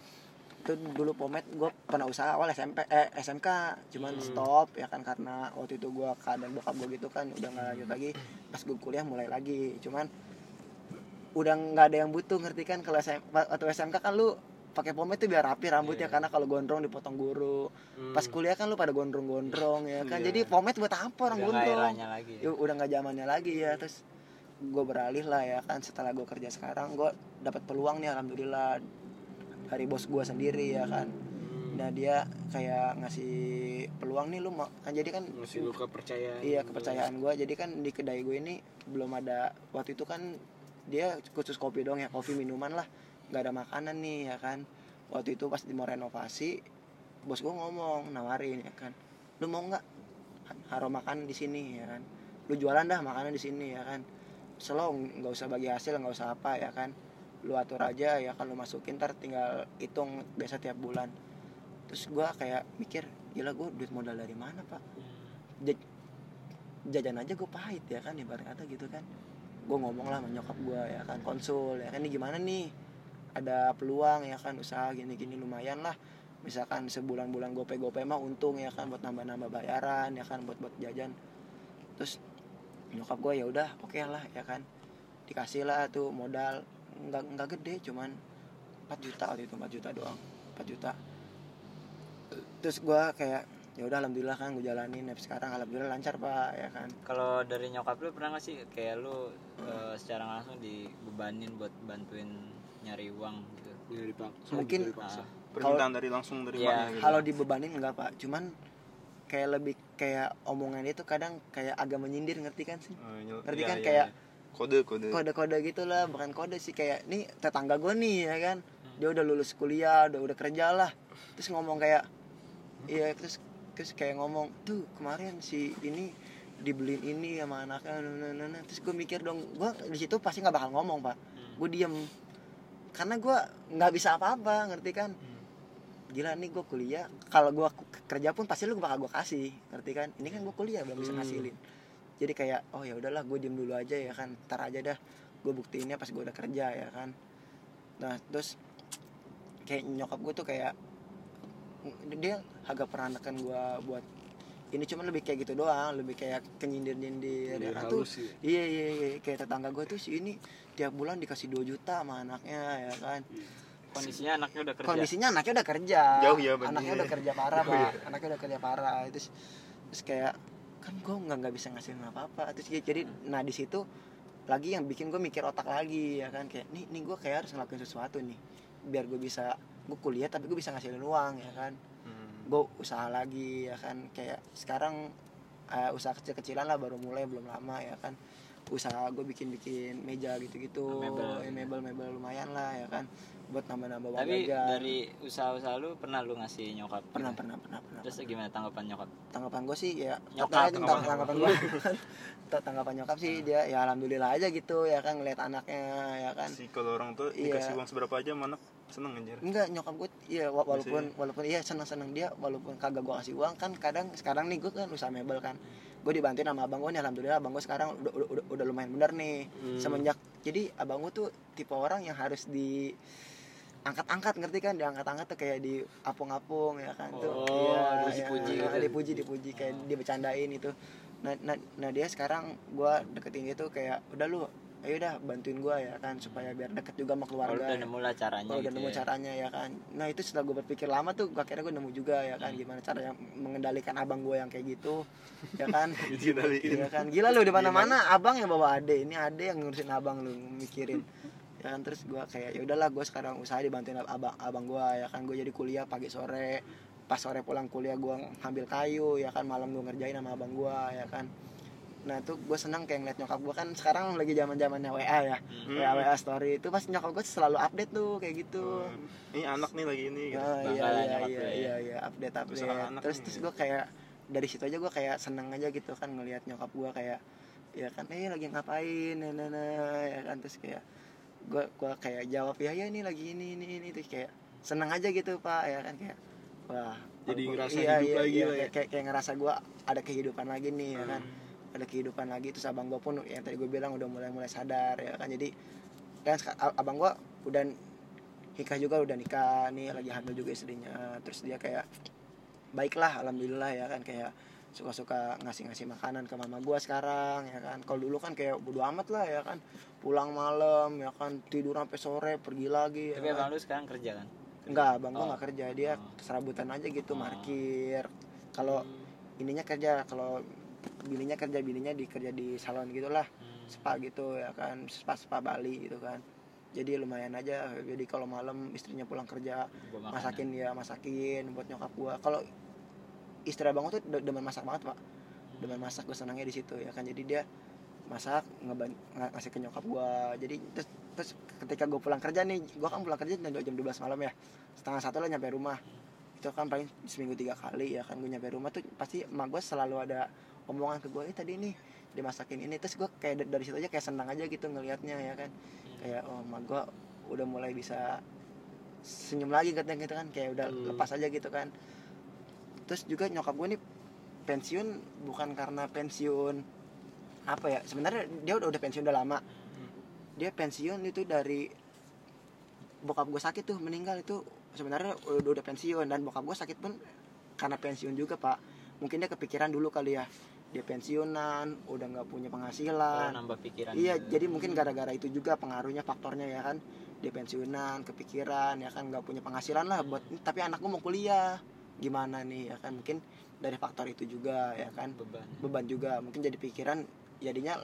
S4: itu dulu pomet gue pernah usaha awal SMP eh SMK cuman
S3: Hmm.
S4: stop ya kan karena waktu itu gue keadaan bokap gue gitu kan udah nggak lanjut lagi pas gue kuliah mulai lagi cuman udah nggak ada yang butuh ngerti kan kalau SM, waktu SMK kan lu pakai pomade tuh biar rapi rambutnya
S3: Iya.
S4: karena kalau gondrong dipotong guru
S3: Hmm.
S4: pas kuliah kan lu pada gondrong-gondrong ya kan
S3: Iya.
S4: jadi pomade buat apa orang
S2: Udah
S4: gondrong
S2: lagi ya.
S4: ya, udah nggak zamannya lagi ya terus gue beralih lah ya kan setelah gue kerja sekarang gue dapat peluang nih alhamdulillah dari bos gue sendiri ya kan.
S3: Hmm.
S4: nah dia kayak ngasih peluang nih lu mau kan jadi kan
S3: ngasih lu kepercayaan.
S4: Iya kepercayaan gue jadi kan di kedai gue ini belum ada waktu itu kan dia khusus kopi dong ya kopi minuman lah. Nggak ada makanan nih ya kan. Waktu itu pas mau renovasi bos gue ngomong nawarin ya kan. Lu mau nggak haro makan di sini ya kan? Lu jualan dah makanan di sini ya kan. Selo nggak usah bagi hasil nggak usah apa ya kan lu atur aja ya lu masukin ntar tinggal hitung biasa tiap bulan. Terus gua kayak mikir gila gue duit modal dari mana pak? Ja- jajan aja gue pahit ya kan ibarat kata gitu kan. Gue ngomong lah sama nyokap gue ya kan konsul ya kan ini gimana nih? Ada peluang ya kan usaha gini-gini lumayan lah. Misalkan sebulan-bulan gope gope mah untung ya kan buat nambah-nambah bayaran ya kan buat buat jajan. Terus nyokap gue ya udah oke lah ya kan. Dikasih lah tuh modal nggak nggak gede cuman 4 juta waktu itu 4 juta doang 4 juta. Terus gue kayak ya udah alhamdulillah kan gue jalanin sampai sekarang alhamdulillah lancar pak ya kan.
S2: Kalau dari nyokap lu pernah gak sih kayak lu eh, secara langsung dibebanin buat bantuin nyari uang gitu?
S3: Ya, dipaksa,
S4: Mungkin-
S3: gitu, dipaksa.
S1: permintaan dari langsung dari
S2: Iya.
S1: mana gitu.
S4: Kalau dibebanin enggak pak cuman kayak lebih kayak omongan itu kadang kayak agak menyindir ngerti kan sih?
S1: Oh, nyel-
S4: Ngerti
S1: iya,
S4: kan?
S1: iya,
S4: kayak
S1: iya. Kode kode.
S4: Kode-kode gitulah bukan kode sih kayak nih tetangga gue nih ya kan? Dia udah lulus kuliah udah udah kerja lah. Terus ngomong kayak iya terus terus kayak ngomong tuh kemarin si ini dibeliin ini sama anaknya nah, nah, nah, nah." terus gue mikir dong gue di situ pasti nggak bakal ngomong pak. Gue diem. Karena gue nggak bisa apa-apa ngerti kan? Gila nih gue kuliah. Kalau gue kerja pun pasti lu bakal gue kasih ngerti kan? Ini kan gue kuliah belum bisa
S3: Hmm.
S4: Jadi kayak oh ya udahlah gue diem dulu aja ya kan. Ntar aja dah gue buktiinnya pas gue udah kerja ya kan. Nah terus kayak nyokap gue tuh kayak dia agak pernah neken gue buat ini cuman lebih kayak gitu doang lebih kayak kenyindir nyindir ya kan tuh iya iya iya. Kayak tetangga gue tuh si ini tiap bulan dikasih 2 juta sama anaknya ya kan.
S2: Kondisinya anaknya udah kerja.
S4: Kondisinya anaknya udah kerja.
S1: Jauh ya bandingnya.
S4: anaknya udah kerja parah pak. Anaknya udah kerja parah. Terus terus kayak kan gue nggak nggak bisa ngasihin apa apa terus ya- jadi nah di situ lagi yang bikin gue mikir otak lagi ya kan? Kayak nih nih gue kayak harus ngelakuin sesuatu nih biar gue bisa gue kuliah tapi gue bisa ngasilin uang ya kan?
S1: Hmm.
S4: gue usaha lagi ya kan? Kayak sekarang eh, usaha kecil-kecilan lah baru mulai belum lama ya kan? Usaha gue bikin-bikin meja gitu-gitu
S2: Mebel.
S4: ya, mebel mebel lumayan lah ya kan buat nambah-nambah uang
S2: tapi
S4: jajan.
S2: dari usaha-usaha lu pernah lu ngasih nyokap gitu?
S4: pernah pernah pernah pernah.
S2: Terus gimana tanggapan nyokap?
S4: Tanggapan gue sih ya
S2: Nyokap,
S4: tanggapan
S1: tanggapan [laughs]
S4: tanggapan gue tanggapan nyokap sih dia ya alhamdulillah aja gitu ya kan ngeliat anaknya ya kan.
S1: Si kalau orang tuh
S4: Iya.
S1: dikasih uang seberapa aja mana seneng anjir.
S4: Enggak nyokap gue iya wa- walaupun walaupun iya seneng seneng dia walaupun kagak gue kasih uang kan kadang sekarang nih gue kan usaha mebel kan. Gue dibantuin sama abang gue nih alhamdulillah abang gue sekarang udah, udah, udah, udah lumayan bener nih
S3: Hmm.
S4: semenjak. Jadi abang gue tuh tipe orang yang harus di angkat-angkat ngerti kan? Diangkat-angkat tuh kayak di apung-apung ya kan? Tuh
S3: Oh,
S4: Iya,
S3: dipuji-puji
S4: iya,
S3: gitu.
S4: dipuji dipuji. Kayak dibecandain itu nah, nah, nah dia sekarang gue deketin dia tuh kayak udah lu ayo dah bantuin gue ya kan supaya biar deket juga sama
S2: kalau
S4: keluarga
S2: udah nemu lah caranya
S4: kalau udah
S2: gitu
S4: nemu
S2: ya.
S4: caranya ya kan? Nah itu setelah gue berpikir lama tuh akhirnya gue nemu juga ya kan? Gimana cara yang mengendalikan abang gue yang kayak gitu ya [laughs] kan. Iya kan? Gila lu di mana mana abang yang bawa ade. Ini ade yang ngurusin abang lu mikirin ya kan terus gue kayak ya udahlah gue sekarang usaha dibantuin ab- abang abang gue ya kan. Gue jadi kuliah pagi sore pas sore pulang kuliah gue ngambil kayu ya kan. Malam gue ngerjain sama abang gue ya kan. Nah tuh gue senang kayak ngeliat nyokap gue kan sekarang lagi zaman zamannya wa ya.
S1: Hmm.
S4: wa wa story. Itu pas nyokap gue selalu update tuh kayak gitu.
S1: Ini anak nih lagi ini gitu.
S4: Oh, iya iya iya
S2: ya.
S4: iya. iya update update.
S1: Terus
S4: terus terus gue kayak dari situ aja gue kayak seneng aja gitu kan ngelihat nyokap gue kayak ya kan eh lagi ngapain? Nah, nah, nah, ya kan. Terus kayak gue gua kayak jawab ya ya ini lagi ini ini ini terus kayak seneng aja gitu pak ya kan kayak wah
S3: Jadi
S4: walaupun-
S3: ngerasa
S4: iya,
S3: hidup
S4: iya,
S3: lagi
S4: iya,
S3: lah ya.
S4: kayak, kayak, ngerasa gue ada kehidupan lagi nih ya kan
S3: Hmm.
S4: ada kehidupan lagi terus abang gue pun yang tadi gue bilang udah mulai mulai sadar ya kan jadi kan abang gue udah nikah juga udah nikah nih lagi hamil juga istrinya terus dia kayak baiklah alhamdulillah ya kan kayak suka-suka ngasih-ngasih makanan ke mama gua sekarang ya kan. Kalau dulu kan kayak bodo amat lah ya kan. Pulang malam ya kan tidur sampai sore pergi lagi ya
S2: tapi
S4: kan.
S2: abang lu sekarang kerja kan?
S4: Enggak bang gua
S2: Oh.
S4: nggak kerja. Dia
S2: Oh.
S4: serabutan aja gitu
S2: Oh.
S4: markir. Kalau ininya kerja kalau bininya kerja bininya di kerja di salon gitulah.
S3: Hmm.
S4: spa gitu ya kan. Spa spa Bali gitu kan. Jadi lumayan aja. Jadi kalau malam istrinya pulang kerja masakin ya. masakin buat nyokap gua. Kalau istri abang tuh de- demen masak banget pak. Demen masak gue senangnya di situ ya kan. Jadi dia masak ngeban ngasih ke nyokap gua. Jadi terus terus ketika gue pulang kerja nih gua kan pulang kerja jam jam 12 malam ya. Setengah satu lah nyampe rumah. Itu kan paling seminggu tiga kali ya kan gue nyampe rumah tuh pasti emak gue selalu ada omongan ke gue eh tadi nih dimasakin ini. Terus gue kayak da- dari situ aja kayak senang aja gitu ngelihatnya ya kan. Kayak oh emak gue udah mulai bisa senyum lagi katanya gitu kan. Kayak udah
S3: Hmm.
S4: lepas aja gitu kan terus juga nyokap gue nih pensiun bukan karena pensiun apa ya sebenarnya dia udah udah pensiun udah lama dia pensiun itu dari bokap gue sakit tuh meninggal itu sebenarnya udah, udah pensiun dan bokap gue sakit pun karena pensiun juga pak mungkin dia kepikiran dulu kali ya dia pensiunan udah nggak punya
S2: Oh,
S4: penghasilan
S2: nambah pikiran
S4: Iya,
S2: gitu.
S4: jadi mungkin gara-gara itu juga pengaruhnya faktornya ya kan. Dia pensiunan, kepikiran ya kan nggak punya penghasilan lah buat tapi anak gua mau kuliah. Gimana nih ya kan? Mungkin dari faktor itu juga ya kan?
S2: Beban.
S4: Beban juga. Mungkin jadi pikiran jadinya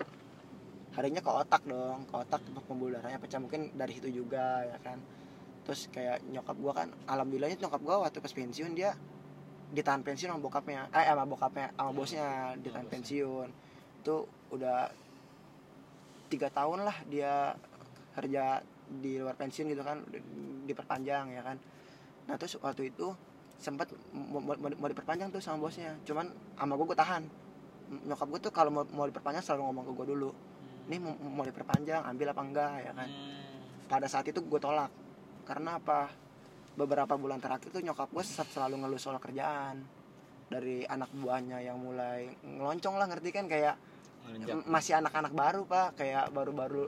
S4: harinya ke otak dong ke otak pembuluh darahnya pecah. Mungkin dari situ juga ya kan? Terus kayak nyokap gua kan alhamdulillahnya nyokap gua waktu pas pensiun dia ditahan pensiun sama bokapnya. Eh sama bokapnya sama bosnya ditahan pensiun. Itu udah tiga tahun lah dia kerja di luar pensiun gitu kan di- diperpanjang ya kan? Nah terus waktu itu sempat mau, mau, mau diperpanjang tuh sama bosnya. Cuman sama gue gue tahan. Nyokap gue tuh kalau mau, mau diperpanjang selalu ngomong ke gue dulu. Nih mau, mau diperpanjang ambil apa enggak ya kan?
S2: Hmm.
S4: pada saat itu gue tolak. Karena apa? Beberapa bulan terakhir tuh nyokap gue selalu ngeluh soal kerjaan. Dari anak buahnya yang mulai ngeloncong lah ngerti kan? Kayak
S2: Melonjak.
S4: M- masih anak-anak baru pak. Kayak baru-baru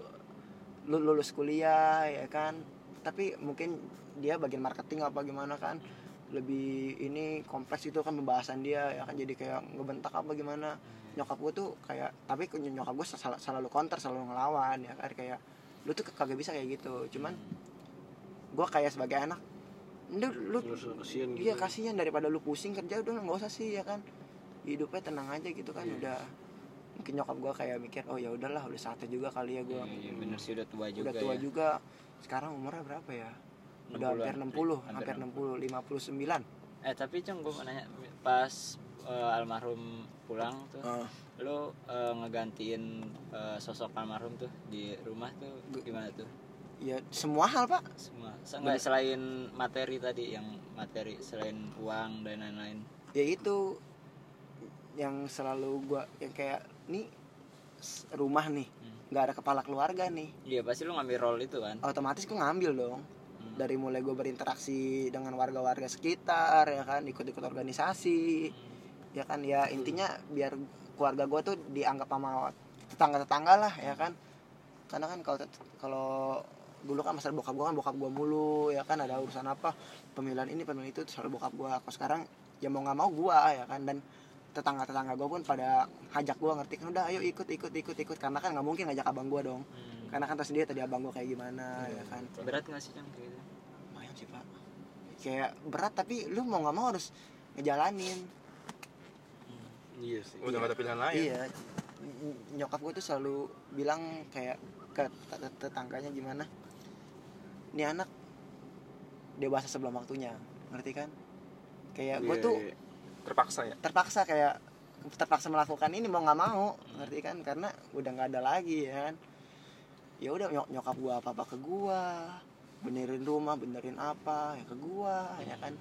S4: lu- lulus kuliah ya kan? Tapi mungkin dia bagian marketing apa gimana kan lebih ini kompleks itu kan pembahasan dia ya kan? Jadi kayak ngebentak apa gimana. Nyokap gue tuh kayak tapi nyokap gue sel- selalu counter selalu ngelawan ya kan? Kayak lu tuh kagak bisa kayak gitu. Cuman gue kayak sebagai anak lu, lu
S3: kasihan gitu
S4: iya kasihan. Daripada lu pusing kerja udah nggak usah sih ya kan? Hidupnya tenang aja gitu kan
S3: Iya.
S4: udah. Mungkin nyokap gua kayak mikir oh ya udahlah udah saatnya juga kali ya gua.
S2: Iya, iya, bener sih udah tua juga
S4: udah tua
S2: ya.
S4: juga. Sekarang umurnya berapa ya udah
S2: 60-an.
S4: hampir 60
S2: Hampir
S4: hampir 60 59
S2: eh tapi cung gue mau nanya pas eh, almarhum pulang tuh
S4: Ah.
S2: lu eh, ngegantiin eh, sosok almarhum tuh di rumah tuh gimana tuh
S4: ya semua hal pak
S2: semua Se- nggak selain materi tadi yang materi selain uang dan lain-lain
S4: ya itu yang selalu gua yang kayak nih rumah nih
S2: Hmm.
S4: nggak ada kepala keluarga nih
S2: iya pasti lu ngambil role itu kan
S4: otomatis gua ngambil dong. Dari mulai gue berinteraksi dengan warga-warga sekitar ya kan ikut-ikut organisasi ya kan ya intinya biar keluarga gue tuh dianggap sama tetangga-tetangga lah ya kan. Karena kan kalau kalau dulu kan masalah bokap gue kan bokap gue mulu ya kan ada urusan apa pemilihan ini pemilihan itu selalu bokap gue kalau sekarang ya mau nggak mau gue ya kan dan tetangga-tetangga gue pun pada hajak gue ngerti kan udah ayo ikut ikut ikut ikut. Karena kan nggak mungkin ngajak abang gue dong. Karena kan terus dia tadi abang gue kayak gimana ya kan?
S2: berat nggak sih cung kayak gitu?
S4: Lumayan sih pak. Kayak berat tapi lu mau nggak mau harus ngejalanin.
S3: Iya sih.
S1: Udah gak ada pilihan lain.
S4: Iya. Ny- nyokap gue tuh selalu bilang kayak ke tet- tet- tetangganya gimana ini anak dewasa sebelum waktunya. Ngerti kan? Kayak gue
S3: Iya,
S4: tuh
S3: iya.
S1: terpaksa ya?
S4: terpaksa kayak terpaksa melakukan ini mau nggak mau. Ngerti kan? Karena udah nggak ada lagi ya kan ya udah nyok nyokap gua apa apa ke gua benerin rumah benerin apa ya ke gua ya kan.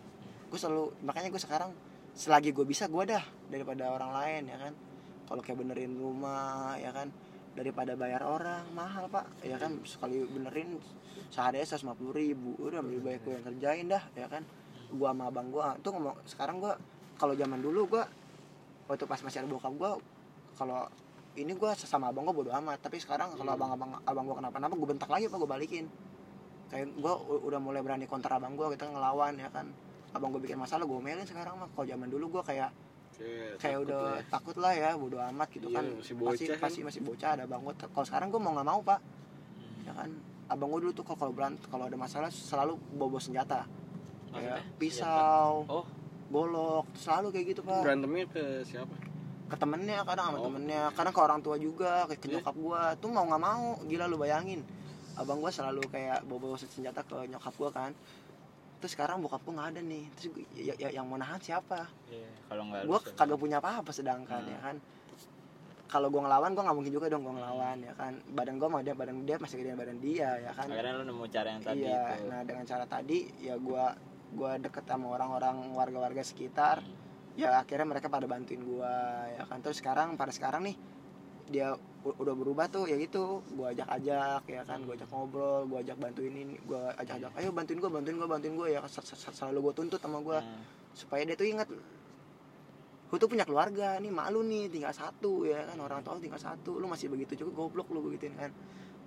S4: Gue selalu makanya gue sekarang selagi gue bisa gua dah daripada orang lain ya kan. Kalau kayak benerin rumah ya kan daripada bayar orang mahal pak ya kan. Sekali benerin sehari seratus lima puluh ribu udah lebih baik gue yang kerjain dah ya kan. Gua sama abang gua tuh ngomong sekarang gua kalau zaman dulu gua waktu pas masih ada bokap gua kalau ini gua sama abang gua bodo amat tapi sekarang kalau
S3: Hmm.
S4: abang abang abang gua kenapa-napa gua bentak lagi apa gua balikin? Kayak gua u- udah mulai berani kontra abang gua kita ngelawan ya kan? Abang gua bikin masalah gua omelin sekarang mah. Kalau zaman dulu gua kayak
S3: kayak,
S4: kayak
S3: takut
S4: udah
S3: lah. ya.
S4: takut lah ya bodo amat gitu
S3: Iya,
S4: kan.
S3: masih
S4: pasti
S3: bocah kan.
S4: pasti masih bocah ada abang gua. Kalau sekarang gua mau nggak mau pak. Ya kan? Abang gua dulu tuh kalau kalau beran- kalau ada masalah selalu bawa, bawa senjata
S2: Maksudnya?
S4: kayak pisau
S2: oh.
S4: golok selalu kayak gitu pak.
S3: Berantemnya ke siapa
S4: ke temennya kadang sama
S3: Oh.
S4: temennya. Kadang ke orang tua juga kayak ke
S3: Iya.
S4: nyokap gua. Tuh mau nggak mau. Gila lu bayangin. Abang gua selalu kayak bawa bawa senjata ke nyokap gua kan. Terus sekarang bokap gua nggak ada nih. Terus gua- ya, ya- yang mau nahan siapa?
S2: Iya. kalau nggak
S4: gua
S2: siapa?
S4: kagak punya apa-apa sedangkan
S2: Hmm.
S4: ya kan. Kalau gua ngelawan gua nggak mungkin juga dong gua ngelawan ya kan. Badan gua sama dia badan dia masih gedean badan dia ya kan.
S2: Akhirnya lu nemu cara yang tadi
S4: iya
S2: itu.
S4: nah dengan cara tadi ya gua gua deket sama orang-orang warga-warga sekitar ya akhirnya mereka pada bantuin gua ya kan. Terus sekarang pada sekarang nih dia udah berubah tuh ya gitu. Gua ajak-ajak ya kan. Gua ajak ngobrol gua ajak bantuin ini gua ajak-ajak ayo bantuin gua bantuin gua bantuin gua ya sel- selalu gua tuntut sama gua.
S2: Hmm.
S4: supaya dia tuh ingat lu tuh punya keluarga nih malu nih tinggal satu ya kan. Orang tua tinggal satu lu masih begitu juga goblok lu begituin kan.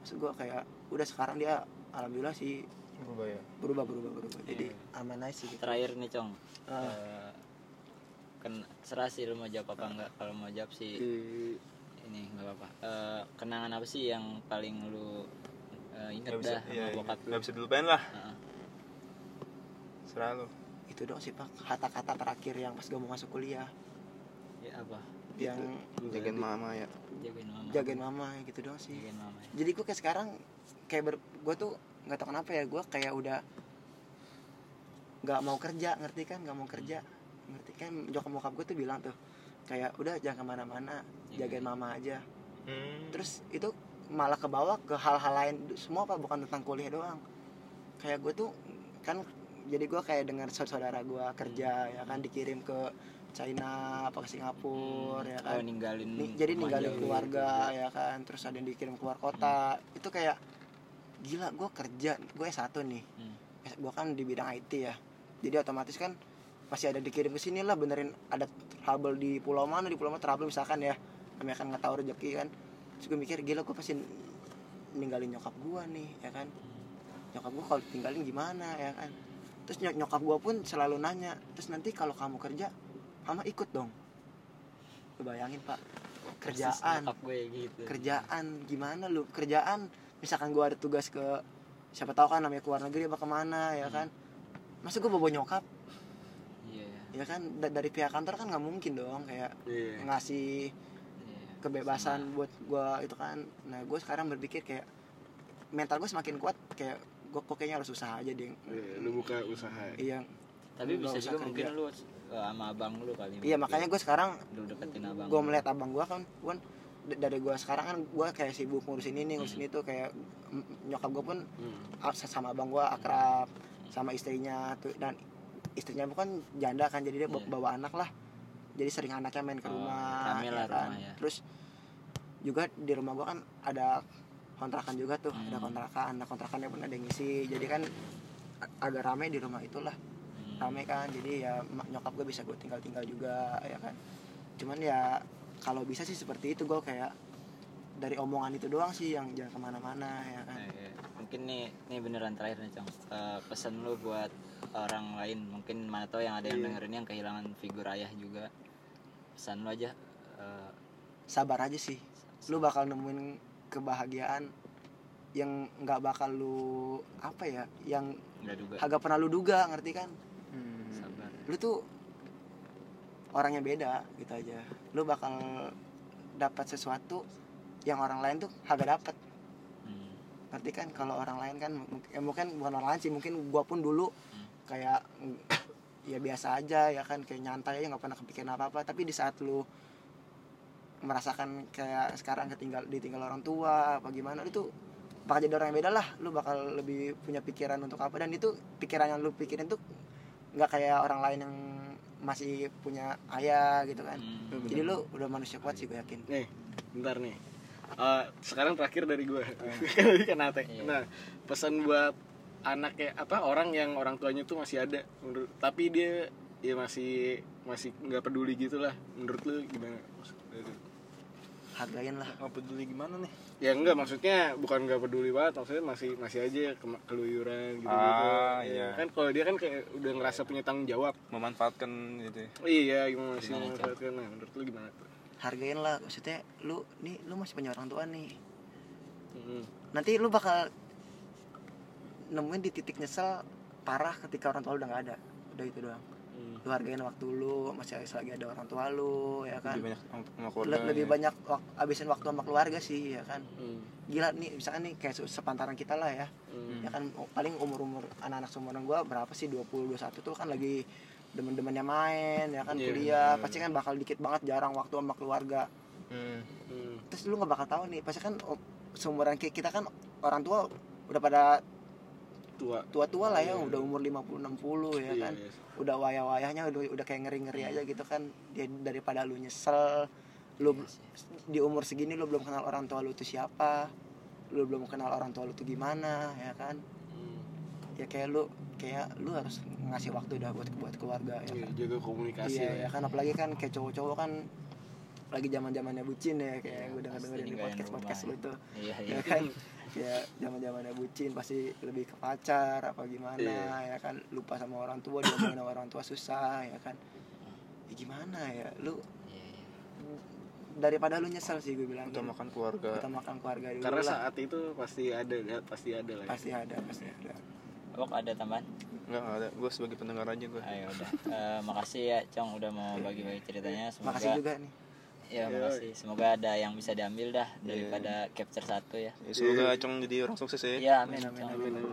S4: Maksud gua kayak udah sekarang dia alhamdulillah sih
S1: berubah ya?
S4: berubah berubah berubah. Jadi
S2: Iya.
S4: aman aja sih gitu.
S2: terakhir nih cong.
S4: Ah.
S2: Eh, kan serah sih lu mau jawab apa enggak. Kalau mau jawab sih
S3: Di-
S2: ini nggak apa-apa. Eh, kenangan apa sih yang paling lu eh, inget
S1: bisa
S2: dah
S1: iya,
S2: sama
S1: iya.
S2: bokap lu?
S1: Nggak bisa dilupain lah.
S2: Heeh.
S1: serah lu.
S4: Itu dong sih pak. Kata-kata terakhir yang pas gue mau masuk kuliah.
S2: Ya apa?
S4: Yang
S1: jagain mama ya.
S2: Jagain mama.
S4: Jagain mama gitu dong sih.
S2: Jagain mama ya.
S4: jadi gue kayak sekarang kayak ber, gue tuh nggak tahu kenapa ya gue kayak udah nggak mau kerja ngerti kan? Nggak mau kerja ngerti kan nyokap bokap gue tuh bilang tuh kayak udah jangan ke mana-mana
S2: Iya.
S4: jagain mama aja.
S1: Hmm.
S4: terus itu malah ke bawah ke hal-hal lain semua apa bukan tentang kuliah doang. Kayak gue tuh kan jadi gue kayak dengar saudara gue kerja ya kan dikirim ke China apa ke Singapura ya kan.
S2: oh ninggalin
S4: Ni- jadi ninggalin
S2: jauh.
S4: keluarga ya kan. Terus ada yang dikirim keluar kota. Itu kayak gila gue kerja gue satu nih.
S2: Hmm.
S4: gue kan di bidang IT ya. Jadi otomatis kan masih ada dikirim ke sini lah benerin ada trouble di pulau mana di pulau mana trouble misalkan ya. Namanya kan nggak tahu rezeki kan. Terus gue mikir gila gue pasti ninggalin nyokap gue nih ya kan. Nyokap gue kalau tinggalin gimana? ya kan. Terus nyok- nyokap gue pun selalu nanya terus nanti kalau kamu kerja mama ikut dong? Lu bayangin pak kerjaan.
S2: gue gitu.
S4: Kerjaan gimana lu? Kerjaan misalkan gua ada tugas ke siapa tahu kan namanya keluar negeri apa ke mana ya kan. Masa gua bawa nyokap ya kan Da- dari pihak kantor kan nggak mungkin dong kayak
S3: Iya.
S4: ngasih
S2: iya.
S4: kebebasan buat gua itu kan. Nah gue sekarang berpikir kayak mental gue semakin kuat kayak gue kayaknya harus usaha aja deh
S3: Iya, lu buka usaha.
S4: Iya.
S2: Tapi bisa juga mungkin
S4: kerja.
S2: lu eh, sama abang lu kali
S4: iya makanya gue sekarang
S2: lu deketin abang
S4: gue melihat abang gue kan gue dari gue sekarang kan gue kayak sibuk ngurusin ini ngurusin itu kayak nyokap gue pun
S3: Hmm.
S4: sama abang gua akrab sama istrinya tuh dan istrinya bukan janda kan jadi dia bawa-
S2: Iya.
S4: bawa anak lah jadi sering anaknya main ke
S2: Oh,
S4: rumah ya
S2: lah
S4: kan.
S2: rumah ya.
S4: terus juga di rumah gua kan ada kontrakan juga tuh ada
S2: Hmm.
S4: kontrakan nah kontrakannya pun ada yang ngisi jadi kan agak rame di rumah itulah
S2: Hmm.
S4: rame kan jadi ya mak- nyokap gue bisa gue tinggal tinggal juga ya kan cuman ya kalau bisa sih seperti itu gue kayak dari omongan itu doang sih yang jangan ke mana-mana ya kan
S2: Eh, eh, mungkin nih nih beneran terakhir nih cong Eh, pesan lu buat orang lain. Mungkin mana tahu yang ada yang
S3: Iya.
S2: dengerin yang kehilangan figur ayah juga. Pesan lu aja eh,
S4: sabar aja sih. Lu bakal nemuin kebahagiaan yang nggak bakal lu apa ya yang agak pernah lu duga ngerti kan?
S2: Sabar.
S4: Lu tuh orangnya beda gitu aja. Lu bakal dapat sesuatu yang orang lain tuh agak dapat
S2: Hmm.
S4: ngerti kan? Kalau orang lain kan mungkin ya mungkin bukan orang lain sih mungkin gua pun dulu
S2: Hmm.
S4: Kayak ya biasa aja ya kan kayak nyantai aja nggak pernah kepikiran apa apa tapi di saat lu merasakan kayak sekarang ketinggal ditinggal orang tua apa gimana itu bakal jadi orang yang beda lah lu bakal lebih punya pikiran untuk apa dan itu pikiran yang lu pikirin tuh nggak kayak orang lain yang masih punya ayah gitu kan
S2: Hmm.
S4: jadi lu udah manusia kuat sih gue yakin
S3: Nih, bentar nih. Eh, sekarang terakhir dari gue. [laughs] kan Ate.
S2: Iya.
S3: Nah, pesan buat anak ya apa orang yang orang tuanya tuh masih ada menurut tapi dia ya masih masih nggak peduli gitu lah menurut lu gimana
S4: hargain lah
S1: nggak peduli gimana nih
S3: ya enggak maksudnya bukan nggak peduli banget maksudnya masih masih aja ke- keluyuran gitu gitu
S1: Ah, iya.
S3: kan kalau dia kan kayak udah ngerasa punya tanggung jawab
S1: memanfaatkan gitu ya.
S3: iya gimana sih
S2: Gimana, Cak?
S3: memanfaatkan nah menurut lu gimana tuh
S4: hargain lah maksudnya lu nih lu masih punya orang tua nih
S3: Hmm.
S4: nanti lu bakal nemuin di titik nyesel parah ketika orang tua lu udah nggak ada udah itu doang
S3: Hmm.
S4: lu hargain waktu lu masih lagi ada orang tua lu ya kan
S1: lebih banyak sama
S4: Le- lebih
S1: ya.
S4: banyak wak- abisin waktu sama keluarga sih ya kan
S3: Hmm.
S4: gila nih misalkan nih kayak se- sepantaran kita lah ya
S3: Hmm.
S4: ya kan paling umur umur anak-anak seumuran gua berapa sih 20 21 tuh kan lagi demen-demennya main ya kan
S3: Iya,
S4: kuliah
S1: bener.
S4: pasti kan bakal dikit banget jarang waktu sama keluarga
S1: Hmm.
S3: Hmm.
S4: terus lu nggak bakal tahu nih pasti kan seumuran ki- kita kan orang tua udah pada
S3: tua
S4: tua-tua lah ya
S3: Iya.
S4: udah umur 50 60 ya
S3: Iya,
S4: kan.
S3: iya.
S4: udah wayah-wayahnya udah udah kayak ngeri-ngeri aja gitu kan. Dia daripada lu nyesel lu di umur segini lu belum kenal orang tua lu tuh siapa lu belum kenal orang tua lu tuh gimana ya kan.
S3: Hmm.
S4: ya kayak lu kayak lu harus ngasih waktu dah buat buat keluarga ya
S3: Iya,
S4: kan.
S3: jaga komunikasi
S4: iya
S3: lah
S4: ya. kan. Apalagi kan kayak cowok-cowok kan lagi zaman zamannya bucin ya kayak gue denger dengerin di podcast podcast lu tuh
S2: iya iya.
S4: ya kan [laughs] ya zaman zamannya bucin pasti lebih ke pacar apa gimana
S3: Iya.
S4: ya kan lupa sama orang tua dia sama orang tua susah ya kan ya gimana ya lu
S2: Iya, iya.
S4: daripada lu nyesel sih gue bilang
S1: utamakan keluarga
S4: utamakan keluarga dulu
S3: karena
S4: lah
S3: saat itu pasti ada ya, pasti ada lah ya.
S4: pasti ada pasti ada
S2: Bok ada tambahan?
S1: nggak nggak ada gue sebagai pendengar aja gue
S2: Ayo udah. Eh, makasih ya Cong udah mau bagi-bagi ceritanya. Semoga
S4: makasih juga nih
S2: ya
S3: Yo.
S2: makasih. Semoga ada yang bisa diambil dah daripada capture satu ya.
S1: Ya, semoga Acong jadi orang sukses ya
S2: Iya, amin.
S4: amin amin amin.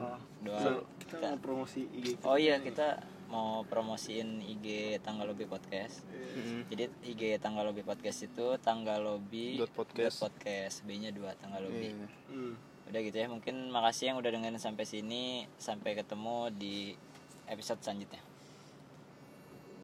S2: Doa.
S3: So, kita mau promosi IG kita.
S2: Oh iya, kita mau promosiin IG Tanggal Lobby Podcast.
S1: Mm-mm.
S2: Jadi IG Tanggal Lobby Podcast itu Tanggal Lobby
S1: Dot podcast.
S2: dot podcast. B-nya dua Tanggal Lobby.
S1: Iya.
S3: Hmm.
S2: Udah gitu ya. Mungkin makasih yang udah dengerin sampai sini. Sampai ketemu di episode selanjutnya.